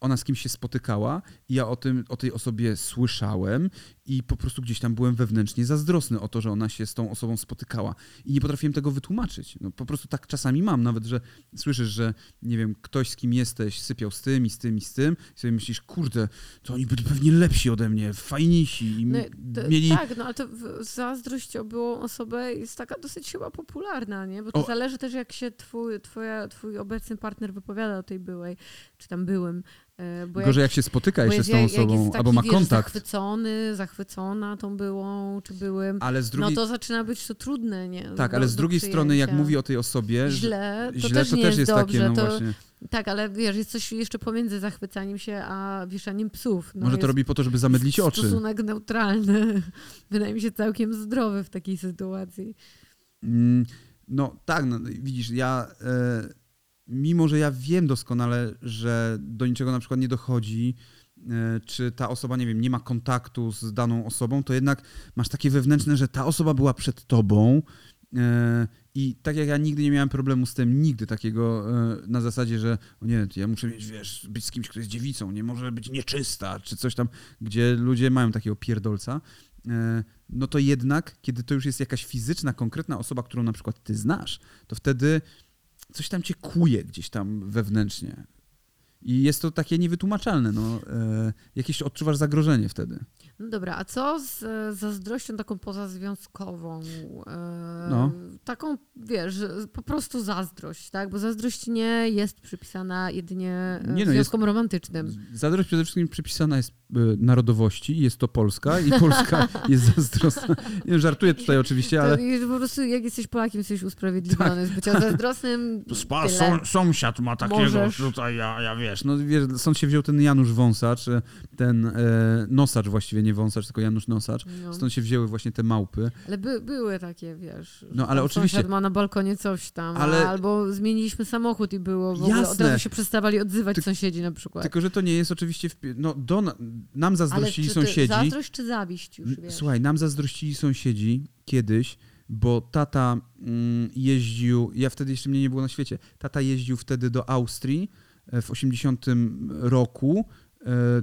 Speaker 2: ona z kimś się spotykała i ja o, tym, o tej osobie słyszałem i po prostu gdzieś tam byłem wewnętrznie zazdrosny o to, że ona się z tą osobą spotykała i nie potrafiłem tego wytłumaczyć. No, po prostu tak czasami mam, nawet, że słyszysz, że nie wiem, ktoś z kim jesteś sypiał z tym i z tym i z tym i sobie myślisz, kurde, to oni byli pewnie lepsi ode mnie, fajniejsi i
Speaker 1: No, to,
Speaker 2: mieli...
Speaker 1: Tak, no ale to zazdrość o byłą osobę jest taka dosyć chyba popularna, nie? Bo to
Speaker 2: O.
Speaker 1: zależy też, jak się twój, twoja, twój obecny partner wypowiada o tej byłej, czy tam byłym. E, Bo
Speaker 2: Tylko, że jak się spotyka jeszcze z tą
Speaker 1: jak- jak
Speaker 2: osobą, albo ma
Speaker 1: wiesz,
Speaker 2: kontakt,
Speaker 1: zachwycony, zachwycona tą byłą, czy byłym,
Speaker 2: ale z drugiej...
Speaker 1: no to zaczyna być to trudne, nie?
Speaker 2: Tak,
Speaker 1: do-
Speaker 2: ale z drugiej strony, jak mówi o tej osobie,
Speaker 1: źle, to
Speaker 2: źle
Speaker 1: też
Speaker 2: to
Speaker 1: nie
Speaker 2: też
Speaker 1: jest, dobrze.
Speaker 2: takie, no
Speaker 1: to,
Speaker 2: właśnie.
Speaker 1: tak, ale wiesz, jest coś jeszcze pomiędzy zachwycaniem się, a wieszaniem psów. No
Speaker 2: Może to robi po to, żeby zamydlić oczy.
Speaker 1: Stosunek neutralny. Wydaje mi się całkiem zdrowy w takiej sytuacji.
Speaker 2: Mm, No tak, no, widzisz, ja e, mimo, że ja wiem doskonale, że do niczego na przykład nie dochodzi, e, czy ta osoba, nie wiem, nie ma kontaktu z daną osobą, to jednak masz takie wewnętrzne, że ta osoba była przed tobą, e, i tak jak ja nigdy nie miałem problemu z tym, nigdy takiego e, na zasadzie, że o nie, ja muszę mieć, wiesz, być z kimś, kto jest dziewicą, nie może być nieczysta, czy coś tam, gdzie ludzie mają takiego pierdolca, no to jednak, kiedy to już jest jakaś fizyczna, konkretna osoba, którą na przykład ty znasz, to wtedy coś tam cię kuje gdzieś tam wewnętrznie. I jest to takie niewytłumaczalne. No, e, jakieś odczuwasz zagrożenie wtedy.
Speaker 1: No dobra, a co z zazdrością taką pozazwiązkową? E,
Speaker 2: No.
Speaker 1: Taką, wiesz, po prostu zazdrość, tak? Bo zazdrość nie jest przypisana jedynie e,
Speaker 2: Nie no,
Speaker 1: związkom romantycznym.
Speaker 2: Zazdrość przede wszystkim przypisana jest e, narodowości, jest to Polska i Polska jest zazdrosna. Nie, żartuję tutaj oczywiście, ale...
Speaker 1: To, po prostu jak jesteś Polakiem, jesteś usprawiedliwiony z bycia zazdrosnym.
Speaker 2: Spa, są, sąsiad ma takiego
Speaker 1: Możesz.
Speaker 2: tutaj, ja, ja wiesz, no wiesz, stąd się wziął ten Janusz Wąsacz, ten e, Nosacz właściwie, nie Wąsacz, tylko Janusz Nosacz.
Speaker 1: No.
Speaker 2: Stąd się wzięły właśnie te małpy.
Speaker 1: Ale by, były takie, wiesz.
Speaker 2: No, ale oczywiście-
Speaker 1: ma na balkonie coś tam,
Speaker 2: Ale-
Speaker 1: albo zmieniliśmy samochód i było w ogóle od
Speaker 2: Jasne.
Speaker 1: razu się przestawali odzywać
Speaker 2: Ty-
Speaker 1: sąsiedzi na przykład.
Speaker 2: Tylko, że to nie jest oczywiście, w, no do, na- nam
Speaker 1: ale
Speaker 2: zazdrościli
Speaker 1: czy to
Speaker 2: sąsiedzi.
Speaker 1: zazdrość czy zawiść już, wiesz?
Speaker 2: Słuchaj, nam zazdrościli sąsiedzi kiedyś, bo tata mm, jeździł, ja wtedy jeszcze mnie nie było na świecie, tata jeździł wtedy do Austrii e, w 80 roku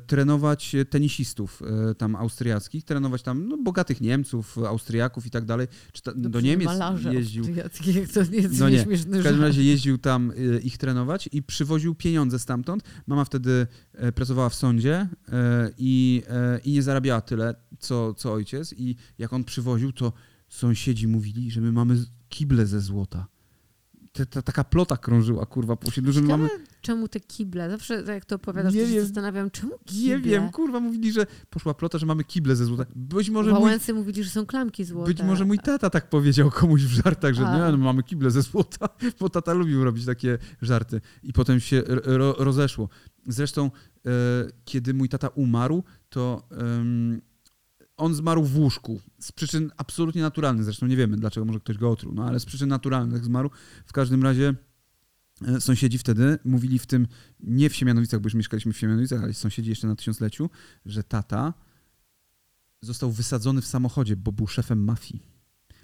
Speaker 2: trenować tenisistów e, tam austriackich, trenować tam no, bogatych Niemców, Austriaków i tak dalej. Czy ta, do
Speaker 1: Dobrze,
Speaker 2: Niemiec jeździł.
Speaker 1: to nie jest
Speaker 2: No nie, W każdym razie jeździł tam y, ich trenować i przywoził pieniądze stamtąd. Mama wtedy e, pracowała w sądzie e, i, e, i nie zarabiała tyle, co, co ojciec. I jak on przywoził, to sąsiedzi mówili, że my mamy kible ze złota. Te, ta, taka plota krążyła, kurwa, po osiedlu, że mamy...
Speaker 1: czemu te kible? Zawsze jak to opowiadasz,
Speaker 2: Nie
Speaker 1: to się
Speaker 2: wiem.
Speaker 1: zastanawiam, czemu kible?
Speaker 2: Nie wiem, kurwa, mówili, że poszła plota, że mamy kible ze złota. Być może mój
Speaker 1: Wałęsy mówili, że są klamki złote.
Speaker 2: Być może mój tata tak powiedział komuś w żartach, że
Speaker 1: A.
Speaker 2: nie, no mamy kible ze złota, bo tata lubił robić takie żarty. I potem się ro, rozeszło. Zresztą, e, kiedy mój tata umarł, to on zmarł w łóżku. Z przyczyn absolutnie naturalnych. Zresztą nie wiemy, dlaczego może ktoś go otruł, no ale z przyczyn naturalnych zmarł. W każdym razie e, sąsiedzi wtedy mówili w tym, nie w Siemianowicach, bo już mieszkaliśmy w Siemianowicach, ale sąsiedzi jeszcze na tysiącleciu, że tata został wysadzony w samochodzie, bo był szefem mafii.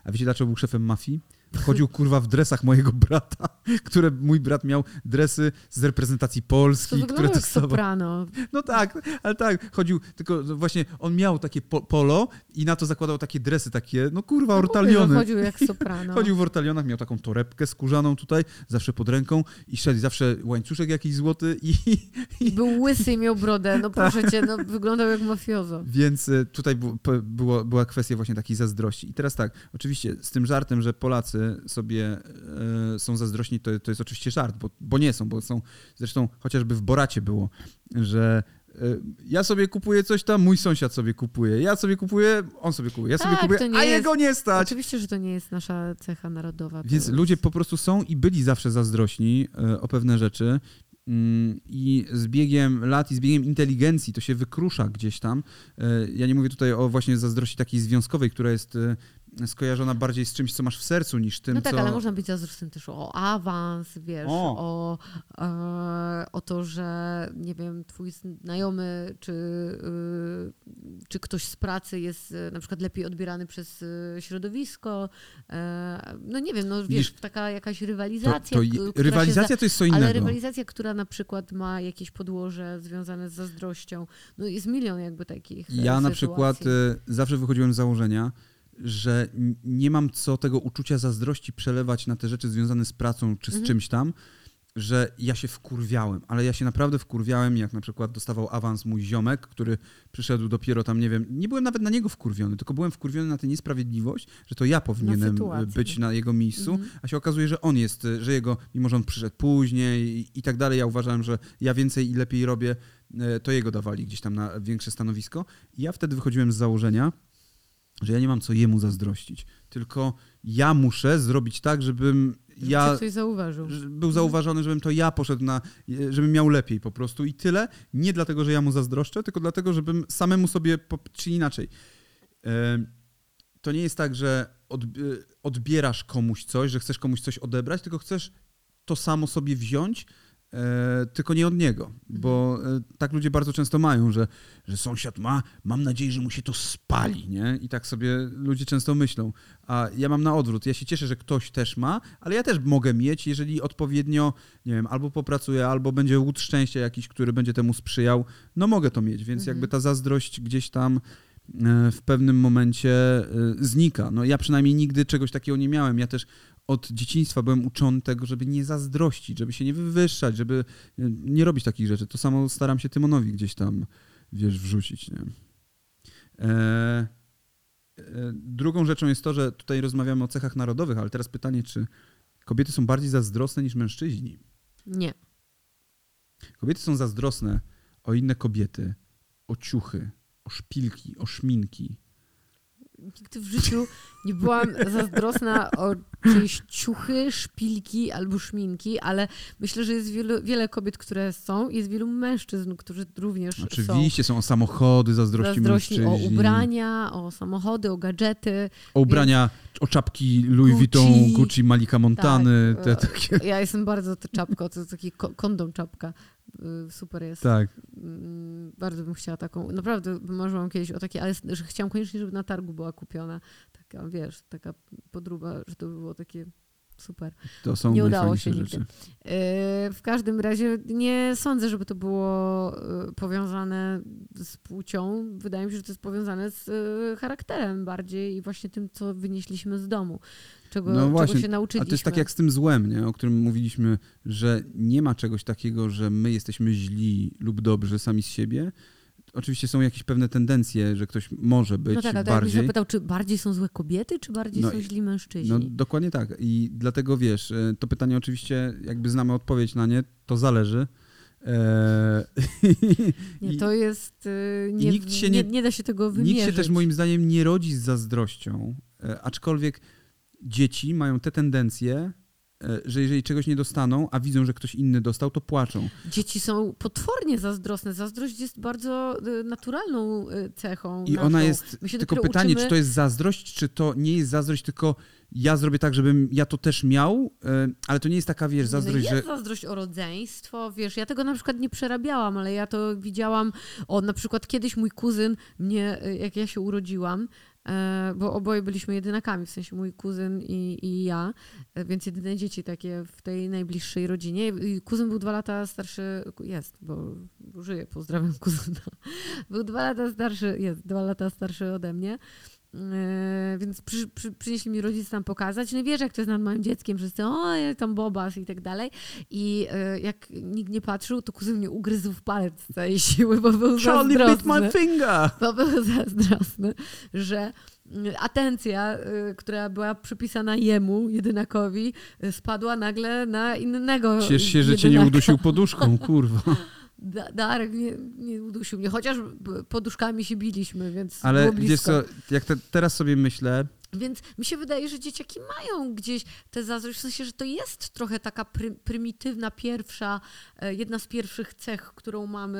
Speaker 2: A wiecie dlaczego był szefem mafii? Chodził kurwa w dresach mojego brata, które mój brat miał dresy z reprezentacji
Speaker 1: To
Speaker 2: Polski,
Speaker 1: wygląda
Speaker 2: które
Speaker 1: jak
Speaker 2: dostawał.
Speaker 1: soprano.
Speaker 2: No tak, ale tak, chodził, tylko właśnie on miał takie po, polo i na to zakładał takie dresy, takie, no kurwa,
Speaker 1: No mówię, że
Speaker 2: ortaliony.
Speaker 1: Chodził jak soprano.
Speaker 2: Chodził w ortalionach, miał taką torebkę skórzaną tutaj, zawsze pod ręką i szedł zawsze łańcuszek jakiś złoty i,
Speaker 1: I Był łysy i miał brodę. No proszę cię, no, wyglądał jak mafiozo.
Speaker 2: Więc y, tutaj było, była kwestia właśnie takiej zazdrości. I teraz tak, oczywiście z tym żartem, że Polacy sobie e, są zazdrośni, to, to jest oczywiście żart, bo, bo nie są, bo są, zresztą chociażby w Boracie było, że e, ja sobie kupuję coś tam, mój sąsiad sobie kupuje, ja sobie kupuję, on sobie kupuje, ja sobie
Speaker 1: Tak,
Speaker 2: kupuję,
Speaker 1: to nie
Speaker 2: a
Speaker 1: jest-
Speaker 2: jego nie stać.
Speaker 1: Oczywiście, że to nie jest nasza cecha narodowa.
Speaker 2: Więc
Speaker 1: jest-
Speaker 2: ludzie po prostu są i byli zawsze zazdrośni e, o pewne rzeczy. Mm, I z biegiem lat i z biegiem inteligencji to się wykrusza gdzieś tam. Ja nie mówię tutaj o właśnie zazdrości takiej związkowej, która jest skojarzona bardziej z czymś, co masz w sercu, niż tym,
Speaker 1: No tak,
Speaker 2: co...
Speaker 1: ale można być zazdrosnym też o awans, wiesz,
Speaker 2: O.
Speaker 1: o, e, o to, że nie wiem, twój znajomy czy, y, czy ktoś z pracy jest e, na przykład lepiej odbierany przez e, środowisko. E, no nie wiem, no wiesz,
Speaker 2: Widzisz,
Speaker 1: taka jakaś
Speaker 2: To,
Speaker 1: rywalizacja.
Speaker 2: to,
Speaker 1: k-
Speaker 2: je- rywalizacja to jest co
Speaker 1: za,
Speaker 2: innego.
Speaker 1: ale rywalizacja, która na przykład ma jakieś podłoże związane z zazdrością, no jest milion jakby takich e,
Speaker 2: Ja na
Speaker 1: sytuacji.
Speaker 2: przykład e, zawsze wychodziłem z założenia, że nie mam co tego uczucia zazdrości przelewać na te rzeczy związane z pracą czy z
Speaker 1: Mhm.
Speaker 2: czymś tam, że ja się wkurwiałem, ale ja się naprawdę wkurwiałem, jak na przykład dostawał awans mój ziomek, który przyszedł dopiero tam, nie wiem, nie byłem nawet na niego wkurwiony, tylko byłem wkurwiony na tę niesprawiedliwość, że to ja powinienem
Speaker 1: sytuację.
Speaker 2: być na jego miejscu,
Speaker 1: Mhm.
Speaker 2: a się okazuje, że on jest, że jego, mimo że on przyszedł później i, i tak dalej, ja uważałem, że ja więcej i lepiej robię, e, to jego dawali gdzieś tam na większe stanowisko. I ja wtedy wychodziłem z założenia, że ja nie mam co jemu zazdrościć, tylko ja muszę zrobić tak, żebym
Speaker 1: Żeby
Speaker 2: ja
Speaker 1: ktoś zauważył.
Speaker 2: był zauważony, żebym to ja poszedł na, żebym miał lepiej po prostu i tyle. Nie dlatego, że ja mu zazdroszczę, tylko dlatego, żebym samemu sobie, czy inaczej. To nie jest tak, że odb- odbierasz komuś coś, że chcesz komuś coś odebrać, tylko chcesz to samo sobie wziąć, tylko nie od niego. Bo e, tak ludzie bardzo często mają, że, że sąsiad ma, mam nadzieję, że mu się to spali, nie? I tak sobie ludzie często myślą. A ja mam na odwrót. Ja się cieszę, że ktoś też ma, ale ja też mogę mieć, jeżeli odpowiednio, nie wiem, albo popracuję, albo będzie łód szczęścia jakiś, który będzie temu sprzyjał, no mogę to mieć. Więc
Speaker 1: Mhm.
Speaker 2: jakby ta zazdrość gdzieś tam e, w pewnym momencie e, znika. No ja przynajmniej nigdy czegoś takiego nie miałem. Ja też od dzieciństwa byłem uczony tego, żeby nie zazdrościć, żeby się nie wywyższać, żeby nie robić takich rzeczy. To samo staram się Tymonowi gdzieś tam, wiesz, wrzucić. Nie? E, e, drugą rzeczą jest to, że tutaj rozmawiamy o cechach narodowych, ale teraz pytanie, czy kobiety są bardziej zazdrosne niż mężczyźni?
Speaker 1: Nie.
Speaker 2: Kobiety są zazdrosne o inne kobiety, o ciuchy, o szpilki, o szminki.
Speaker 1: Nigdy w życiu nie byłam zazdrosna o czyjeś ciuchy, szpilki albo szminki, ale myślę, że jest wielu, wiele kobiet, które są i jest wielu mężczyzn, którzy również są
Speaker 2: Oczywiście są o samochody, zazdrości
Speaker 1: zazdrośni o
Speaker 2: mężczyźni.
Speaker 1: ubrania, o samochody, o gadżety.
Speaker 2: O ubrania, o czapki Louis Vuitton,
Speaker 1: Gucci.
Speaker 2: Gucci, Malika Montany.
Speaker 1: Tak,
Speaker 2: te,
Speaker 1: e,
Speaker 2: takie.
Speaker 1: Ja jestem bardzo to czapko, to taki ko- kondom czapka. Y, Super jest.
Speaker 2: Tak.
Speaker 1: Mm, Bardzo bym chciała taką, naprawdę marzyłam kiedyś o takiej, ale że chciałam koniecznie, żeby na targu była kupiona. Taka, wiesz, taka podróba, że to by było takie super.
Speaker 2: To są
Speaker 1: Nie udało się nigdy.
Speaker 2: rzeczy.
Speaker 1: Yy, W każdym razie nie sądzę, żeby to było yy, powiązane z płcią. Wydaje mi się, że to jest powiązane z charakterem bardziej i właśnie tym, co wynieśliśmy z domu. Czego,
Speaker 2: No właśnie,
Speaker 1: czego się
Speaker 2: A
Speaker 1: nauczyliśmy.
Speaker 2: to jest tak jak z tym złem, nie? o którym mówiliśmy, że nie ma czegoś takiego, że my jesteśmy źli lub dobrzy sami z siebie. Oczywiście są jakieś pewne tendencje, że ktoś może być
Speaker 1: no tak, ale
Speaker 2: bardziej.
Speaker 1: zapytał, czy bardziej są złe kobiety, czy bardziej
Speaker 2: No
Speaker 1: są źli mężczyźni?
Speaker 2: No dokładnie tak. I dlatego wiesz, e, to pytanie oczywiście, jakby znamy odpowiedź na nie, to zależy. Eee,
Speaker 1: nie, to jest... Yy, nie,
Speaker 2: nikt się
Speaker 1: nie,
Speaker 2: nie-
Speaker 1: nie da się tego wymierzyć.
Speaker 2: Nikt się też moim zdaniem nie rodzi z zazdrością, e, aczkolwiek dzieci mają te tendencje, e, że jeżeli czegoś nie dostaną, a widzą, że ktoś inny dostał, to płaczą.
Speaker 1: Dzieci są potwornie zazdrosne. Zazdrość jest bardzo y, naturalną y, cechą
Speaker 2: I
Speaker 1: naszą.
Speaker 2: ona jest, tylko pytanie,
Speaker 1: uczymy-
Speaker 2: czy to jest zazdrość, czy to nie jest zazdrość, tylko ja zrobię tak, żebym ja to też miał, e, ale to nie jest taka, wiesz, zazdrość,
Speaker 1: no
Speaker 2: że
Speaker 1: jest zazdrość o rodzeństwo, wiesz, ja tego na przykład nie przerabiałam, ale ja to widziałam, o na przykład kiedyś mój kuzyn mnie, jak ja się urodziłam, e, bo oboje byliśmy jedynakami, w sensie mój kuzyn i, i ja, e, więc jedyne dzieci takie w tej najbliższej rodzinie. I Kuzyn był dwa lata starszy, jest, bo, bo żyje, pozdrawiam kuzyna. Był dwa lata starszy, jest dwa lata starszy ode mnie. E, więc przy, przy, przynieśli mi rodzice tam pokazać. No i wiesz, jak to jest nad małym dzieckiem, wszyscy, o, tam bobas i tak dalej. I e, jak nikt nie patrzył, to kuzyn mnie ugryzł w palec z całej siły, bo był
Speaker 2: Charlie bit
Speaker 1: zazdrosny.
Speaker 2: my finger!
Speaker 1: Bo był zazdrosny, że mm, atencja, która była przypisana jemu, jedynakowi, spadła nagle na innego
Speaker 2: Ciesz się, że cię nie
Speaker 1: jedynaka.
Speaker 2: udusił poduszką, kurwa.
Speaker 1: Da- Darek nie, nie udusił mnie, chociaż poduszkami się biliśmy, więc
Speaker 2: Ale
Speaker 1: było blisko.
Speaker 2: co, jak te, teraz sobie myślę,
Speaker 1: Więc mi się wydaje, że dzieciaki mają gdzieś tę zazdrość, w sensie, że to jest trochę taka pry, prymitywna, pierwsza, e, jedna z pierwszych cech, którą mamy,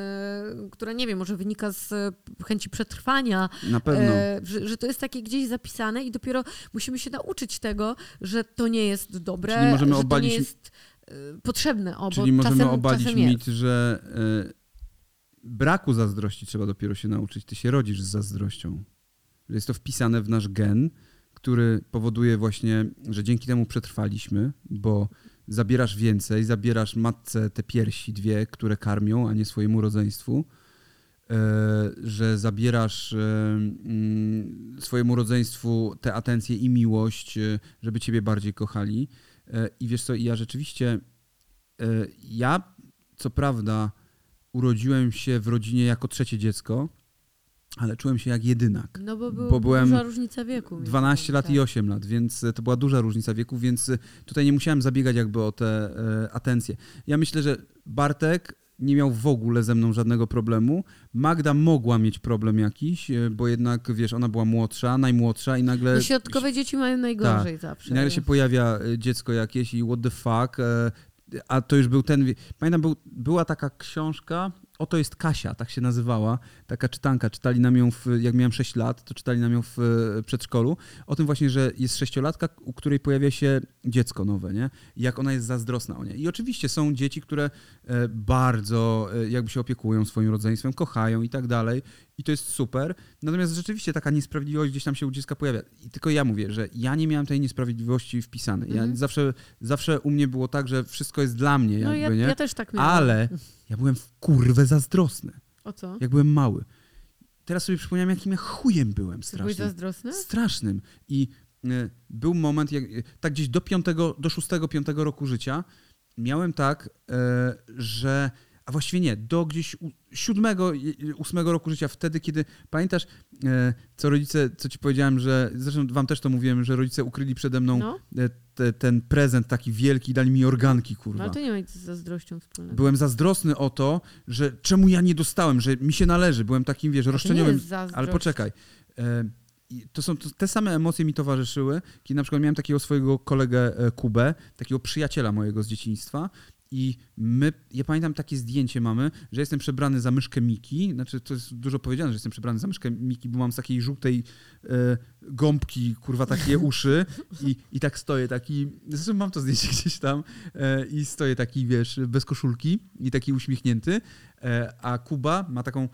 Speaker 1: która nie wiem, może wynika z e, chęci przetrwania,
Speaker 2: na pewno.
Speaker 1: e, że, że to jest takie gdzieś zapisane i dopiero musimy się nauczyć tego, że to nie jest dobre,
Speaker 2: Czyli możemy
Speaker 1: że to
Speaker 2: obalić-
Speaker 1: nie jest potrzebne. O,
Speaker 2: Czyli możemy
Speaker 1: czasem,
Speaker 2: obalić
Speaker 1: czasem
Speaker 2: mit, że y, braku zazdrości trzeba dopiero się nauczyć. Ty się rodzisz z zazdrością. Że jest to wpisane w nasz gen, który powoduje właśnie, że dzięki temu przetrwaliśmy, bo zabierasz więcej, zabierasz matce te piersi dwie, które karmią, a nie swojemu rodzeństwu. E, że zabierasz e, mm, swojemu rodzeństwu tę atencję i miłość, żeby ciebie bardziej kochali. E, I wiesz co, i ja rzeczywiście, e, ja co prawda urodziłem się w rodzinie jako trzecie dziecko, ale czułem się jak jedynak.
Speaker 1: No bo, był,
Speaker 2: Bo byłem
Speaker 1: duża różnica wieku. między
Speaker 2: 12
Speaker 1: nami,
Speaker 2: lat
Speaker 1: tak.
Speaker 2: i 8 lat, więc e, to była duża różnica wieku, więc tutaj nie musiałem zabiegać jakby o tę e, atencję. Ja myślę, że Bartek nie miał w ogóle ze mną żadnego problemu. Magda mogła mieć problem jakiś, e, bo jednak, wiesz, ona była młodsza, najmłodsza i nagle...
Speaker 1: No środkowe dzieci mają najgorzej zawsze.
Speaker 2: I nagle się pojawia e, dziecko jakieś i what the fuck, e, a to już był ten... Pamiętam, był, była taka książka Oto jest Kasia, tak się nazywała, taka czytanka. Czytali nam ją, w, jak miałem 6 lat, to czytali nam ją w e, przedszkolu. O tym właśnie, że jest sześciolatka, u której pojawia się dziecko nowe, nie? Jak ona jest zazdrosna o nie. I oczywiście są dzieci, które e, bardzo e, jakby się opiekują swoim rodzeństwem, kochają i tak dalej. I to jest super. Natomiast rzeczywiście taka niesprawiedliwość gdzieś tam się u dziecka pojawia. I tylko ja mówię, że ja nie miałem tej niesprawiedliwości wpisanej. Ja
Speaker 1: Mhm.
Speaker 2: zawsze, zawsze u mnie było tak, że wszystko jest dla mnie, jakby,
Speaker 1: No ja,
Speaker 2: nie?
Speaker 1: ja też tak miałam.
Speaker 2: Ale ja byłem w kurwę zazdrosny,
Speaker 1: O co?
Speaker 2: jak byłem mały. Teraz sobie przypomniałem, jakim ja chujem byłem
Speaker 1: Czy byłeś
Speaker 2: strasznym.
Speaker 1: zazdrosny?
Speaker 2: Strasznym. I y, był moment, jak, y, tak gdzieś do piątego, do szóstego, piątego roku życia miałem tak, y, że a właściwie nie, do gdzieś siódmego, ósmego roku życia, wtedy, kiedy pamiętasz, y, co rodzice, co ci powiedziałem, że zresztą wam też to mówiłem, że rodzice ukryli przede mną
Speaker 1: No,
Speaker 2: y, te, ten prezent taki wielki, dali mi organki,
Speaker 1: no
Speaker 2: kurwa.
Speaker 1: ale to nie ma nic z zazdrością wspólnego.
Speaker 2: Byłem zazdrosny o to, że czemu ja nie dostałem, że mi się należy. Byłem takim, wiesz, roszczeniowym. Ale poczekaj. E, to są to, te same emocje mi towarzyszyły, kiedy na przykład miałem takiego swojego kolegę e, Kubę, takiego przyjaciela mojego z dzieciństwa. I my, ja pamiętam takie zdjęcie mamy, że jestem przebrany za myszkę Miki. Znaczy, to jest dużo powiedziane, że jestem przebrany za myszkę Miki, bo mam z takiej żółtej e, gąbki, kurwa, takie uszy. I, I tak stoję taki. Zresztą mam to zdjęcie gdzieś tam. E, I stoję taki, wiesz, bez koszulki i taki uśmiechnięty. E, a Kuba ma taką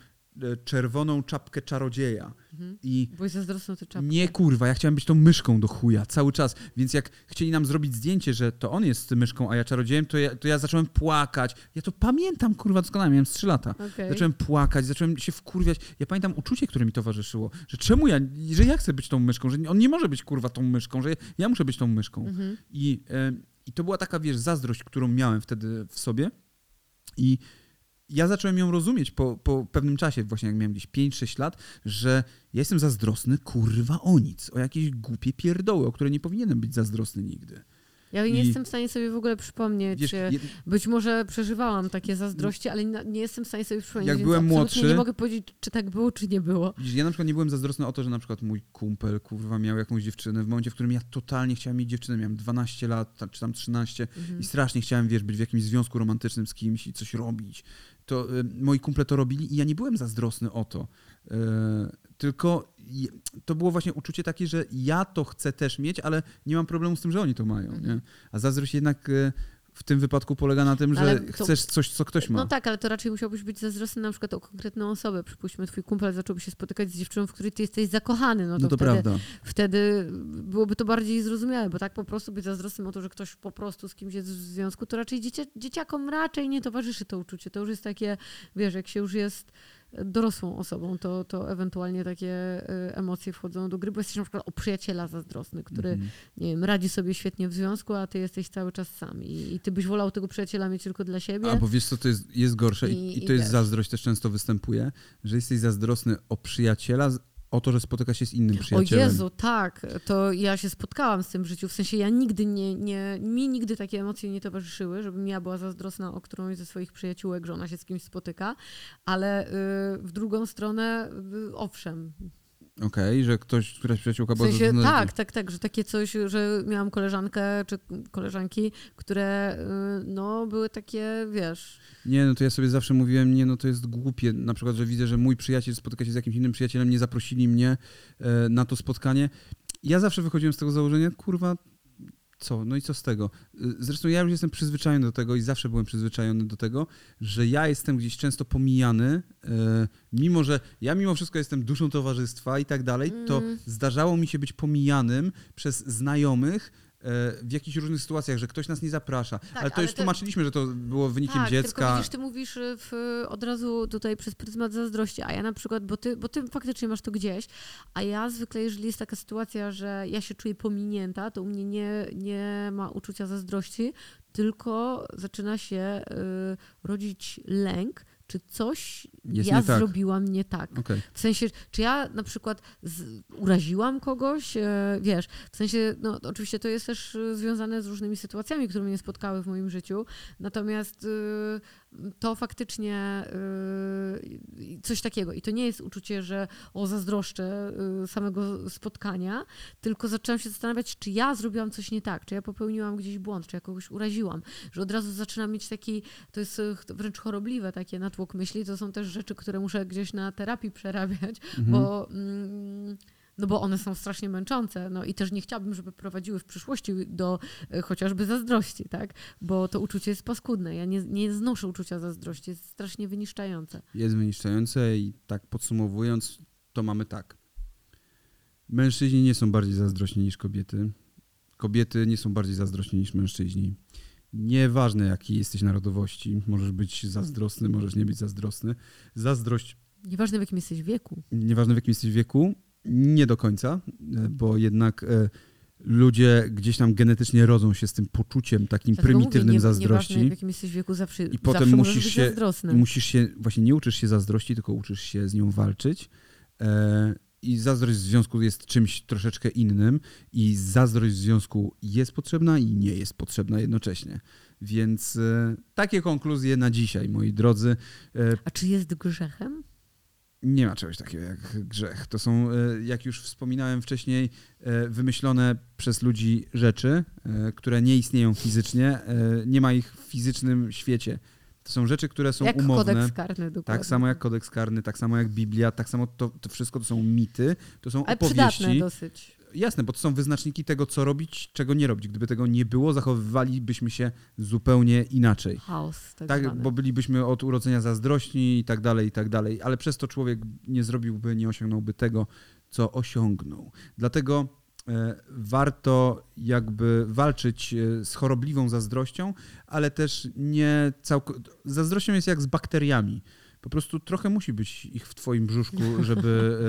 Speaker 2: czerwoną czapkę czarodzieja.
Speaker 1: Mhm.
Speaker 2: I
Speaker 1: Byłeś zazdrosny o tę czapkę.
Speaker 2: nie kurwa, ja chciałem być tą myszką do chuja cały czas. Więc jak chcieli nam zrobić zdjęcie, że to on jest myszką, a ja czarodziejem, to ja, to ja zacząłem płakać. Ja to pamiętam, kurwa, doskonale, miałem z 3 lata.
Speaker 1: Okej.
Speaker 2: Zacząłem płakać, zacząłem się wkurwiać. Ja pamiętam uczucie, które mi towarzyszyło, że czemu ja, że ja chcę być tą myszką, że on nie może być kurwa tą myszką, że ja muszę być tą myszką.
Speaker 1: Mhm.
Speaker 2: I, e, I to była taka, wiesz, zazdrość, którą miałem wtedy w sobie. I ja zacząłem ją rozumieć po, po pewnym czasie, właśnie jak miałem gdzieś 5-6 lat, że ja jestem zazdrosny, kurwa, o nic. O jakieś głupie pierdoły, o które nie powinienem być zazdrosny nigdy.
Speaker 1: Ja nie
Speaker 2: I-
Speaker 1: jestem w stanie sobie w ogóle przypomnieć.
Speaker 2: Wiesz,
Speaker 1: e, Być może przeżywałam takie zazdrości, ale nie, jestem w stanie sobie przypomnieć.
Speaker 2: Jak
Speaker 1: więc
Speaker 2: byłem młodszy-
Speaker 1: Nie mogę powiedzieć, czy tak było, czy nie było.
Speaker 2: ja na przykład nie byłem zazdrosny o to, że na przykład mój kumpel, kurwa, miał jakąś dziewczynę w momencie, w którym ja totalnie chciałem mieć dziewczynę. Miałem 12 lat, czy tam 13
Speaker 1: Mhm.
Speaker 2: i strasznie chciałem, wiesz, być w jakimś związku romantycznym z kimś i coś robić. To y, moi kumple to robili i ja nie byłem zazdrosny o to. Y, tylko to było właśnie uczucie takie, że ja to chcę też mieć, ale nie mam problemu z tym, że oni to mają. Nie? A zazdrość jednak y, w tym wypadku polega na tym, że
Speaker 1: to-
Speaker 2: chcesz coś, co ktoś ma.
Speaker 1: No tak, ale to raczej musiałbyś być zazdrosny na przykład o konkretną osobę. Przypuśćmy, twój kumpel zacząłby się spotykać z dziewczyną, w której ty jesteś zakochany. No to,
Speaker 2: no to
Speaker 1: wtedy,
Speaker 2: prawda.
Speaker 1: wtedy byłoby to bardziej zrozumiałe, bo tak po prostu być zazdrosnym o to, że ktoś po prostu z kimś jest w związku, to raczej dzieciakom raczej nie towarzyszy to uczucie. To już jest takie, wiesz, jak się już jest dorosłą osobą, to, to ewentualnie takie y, emocje wchodzą do gry, bo jesteś na przykład o przyjaciela zazdrosny, który,
Speaker 2: Mhm.
Speaker 1: nie wiem, radzi sobie świetnie w związku, a ty jesteś cały czas sam i, i ty byś wolał tego przyjaciela mieć tylko dla siebie.
Speaker 2: A bo wiesz co, to jest, jest gorsze i,
Speaker 1: I-
Speaker 2: i
Speaker 1: i
Speaker 2: to jest
Speaker 1: wiesz.
Speaker 2: zazdrość, też często występuje, że jesteś zazdrosny o przyjaciela, o to, że spotyka się z innym
Speaker 1: O
Speaker 2: przyjacielem.
Speaker 1: Jezu, tak, to ja się spotkałam z tym w życiu, w sensie ja nigdy nie, nie, mi nigdy takie emocje nie towarzyszyły, żebym ja była zazdrosna o którąś ze swoich przyjaciółek, że ona się z kimś spotyka, ale y, w drugą stronę y, owszem.
Speaker 2: Okej, że ktoś, któraś przyjaciółka
Speaker 1: W
Speaker 2: była
Speaker 1: sensie,
Speaker 2: zazdrosna-
Speaker 1: tak, tak, tak, że takie coś, że miałam koleżankę czy koleżanki, które y, no były takie, wiesz,
Speaker 2: Nie, no to ja sobie zawsze mówiłem, nie, no to jest głupie. Na przykład, że widzę, że mój przyjaciel spotyka się z jakimś innym przyjacielem, nie zaprosili mnie e, na to spotkanie. Ja zawsze wychodziłem z tego założenia, kurwa, co? No i co z tego? Y, Zresztą ja już jestem przyzwyczajony do tego i zawsze byłem przyzwyczajony do tego, że ja jestem gdzieś często pomijany, e, mimo że ja mimo wszystko jestem duszą towarzystwa i tak dalej, to
Speaker 1: Mm.
Speaker 2: zdarzało mi się być pomijanym przez znajomych w jakichś różnych sytuacjach, że ktoś nas nie zaprasza. ale to
Speaker 1: Tak, ale
Speaker 2: już
Speaker 1: to-
Speaker 2: tłumaczyliśmy, że to było wynikiem
Speaker 1: tak, Tylko
Speaker 2: dziecka.
Speaker 1: widzisz, ty mówisz y, w, od razu tutaj przez pryzmat zazdrości, a ja na przykład, bo ty, bo ty faktycznie masz to gdzieś, a ja zwykle, jeżeli jest taka sytuacja, że ja się czuję pominięta, to u mnie nie, nie ma uczucia zazdrości, tylko zaczyna się y, rodzić lęk, czy coś
Speaker 2: Jest
Speaker 1: ja
Speaker 2: nie tak.
Speaker 1: zrobiłam nie tak.
Speaker 2: Okej.
Speaker 1: W sensie, czy ja na przykład z, uraziłam kogoś, e, wiesz, w sensie, no oczywiście to jest też e, związane z różnymi sytuacjami, które mnie spotkały w moim życiu, natomiast to faktycznie yy, coś takiego. I to nie jest uczucie, że o zazdroszczę yy, samego spotkania, tylko zaczęłam się zastanawiać, czy ja zrobiłam coś nie tak, czy ja popełniłam gdzieś błąd, czy ja kogoś uraziłam, że od razu zaczynam mieć taki, to jest wręcz chorobliwe takie natłok myśli, to są też rzeczy, które muszę gdzieś na terapii przerabiać, mhm. bo... Mm, no bo one są strasznie męczące, no i też nie chciałabym, żeby prowadziły w przyszłości do e, chociażby zazdrości, tak? Bo to uczucie jest paskudne. Ja nie, nie znoszę uczucia zazdrości, jest strasznie wyniszczające.
Speaker 2: Jest wyniszczające i tak podsumowując, to mamy tak. Mężczyźni nie są bardziej zazdrośni niż kobiety. Kobiety nie są bardziej zazdrośni niż mężczyźni. Nieważne jaki jesteś narodowości, możesz być zazdrosny, możesz nie być zazdrosny. Zazdrość.
Speaker 1: Nieważne w jakim jesteś wieku.
Speaker 2: Nieważne w jakim jesteś wieku, nie do końca, e, bo jednak e, ludzie gdzieś tam genetycznie rodzą się z tym poczuciem takim Dlatego prymitywnym mówię, nie, zazdrości.
Speaker 1: w jakim jesteś wieku, zawsze, I potem musisz się,
Speaker 2: i musisz się, właśnie nie uczysz się zazdrości, tylko uczysz się z nią walczyć. E, I zazdrość w związku jest czymś troszeczkę innym, i zazdrość w związku jest potrzebna i nie jest potrzebna jednocześnie. Więc takie konkluzje na dzisiaj, moi drodzy.
Speaker 1: A czy jest grzechem?
Speaker 2: Nie ma czegoś takiego jak grzech. To są, e, jak już wspominałem wcześniej, e, wymyślone przez ludzi rzeczy, e, które nie istnieją fizycznie, nie ma ich w fizycznym świecie. To są rzeczy, które są
Speaker 1: jak
Speaker 2: umowne.
Speaker 1: kodeks karny, dokładnie.
Speaker 2: Tak samo jak kodeks karny, tak samo jak Biblia, tak samo to, to wszystko to są mity, to są
Speaker 1: Ale
Speaker 2: opowieści.
Speaker 1: dosyć.
Speaker 2: Jasne, bo to są wyznaczniki tego, co robić, czego nie robić. Gdyby tego nie było, zachowywalibyśmy się zupełnie inaczej.
Speaker 1: Chaos. Tak,
Speaker 2: tak bo bylibyśmy od urodzenia zazdrośni i tak dalej, i tak dalej. Ale przez to człowiek nie zrobiłby, nie osiągnąłby tego, co osiągnął. Dlatego e, warto jakby walczyć e, z chorobliwą zazdrością, ale też nie całkowicie. Zazdrością jest jak z bakteriami po prostu trochę musi być ich w twoim brzuszku, żeby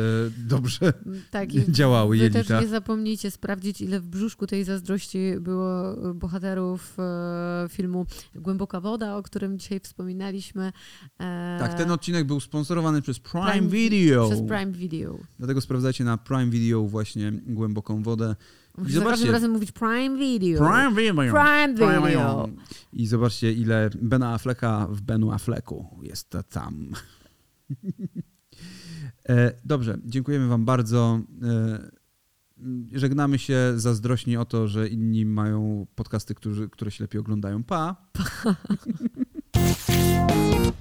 Speaker 2: e, dobrze tak, działały
Speaker 1: wy
Speaker 2: jelita.
Speaker 1: też nie zapomnijcie sprawdzić, ile w brzuszku tej zazdrości było bohaterów e, filmu Głęboka Woda, o którym dzisiaj wspominaliśmy.
Speaker 2: E, tak, ten odcinek był sponsorowany przez Prime, Prime Video.
Speaker 1: Przez Prime Video.
Speaker 2: Dlatego sprawdzajcie na Prime Video właśnie Głęboką Wodę.
Speaker 1: Musisz za każdym razem mówić Prime Video.
Speaker 2: Prime Video.
Speaker 1: Prime Video.
Speaker 2: I zobaczcie, ile Bena Afflecka w Benu Afflecku jest tam. E, dobrze, dziękujemy wam bardzo. E, żegnamy się zazdrośni o to, że inni mają podcasty, którzy, które się lepiej oglądają. Pa! pa.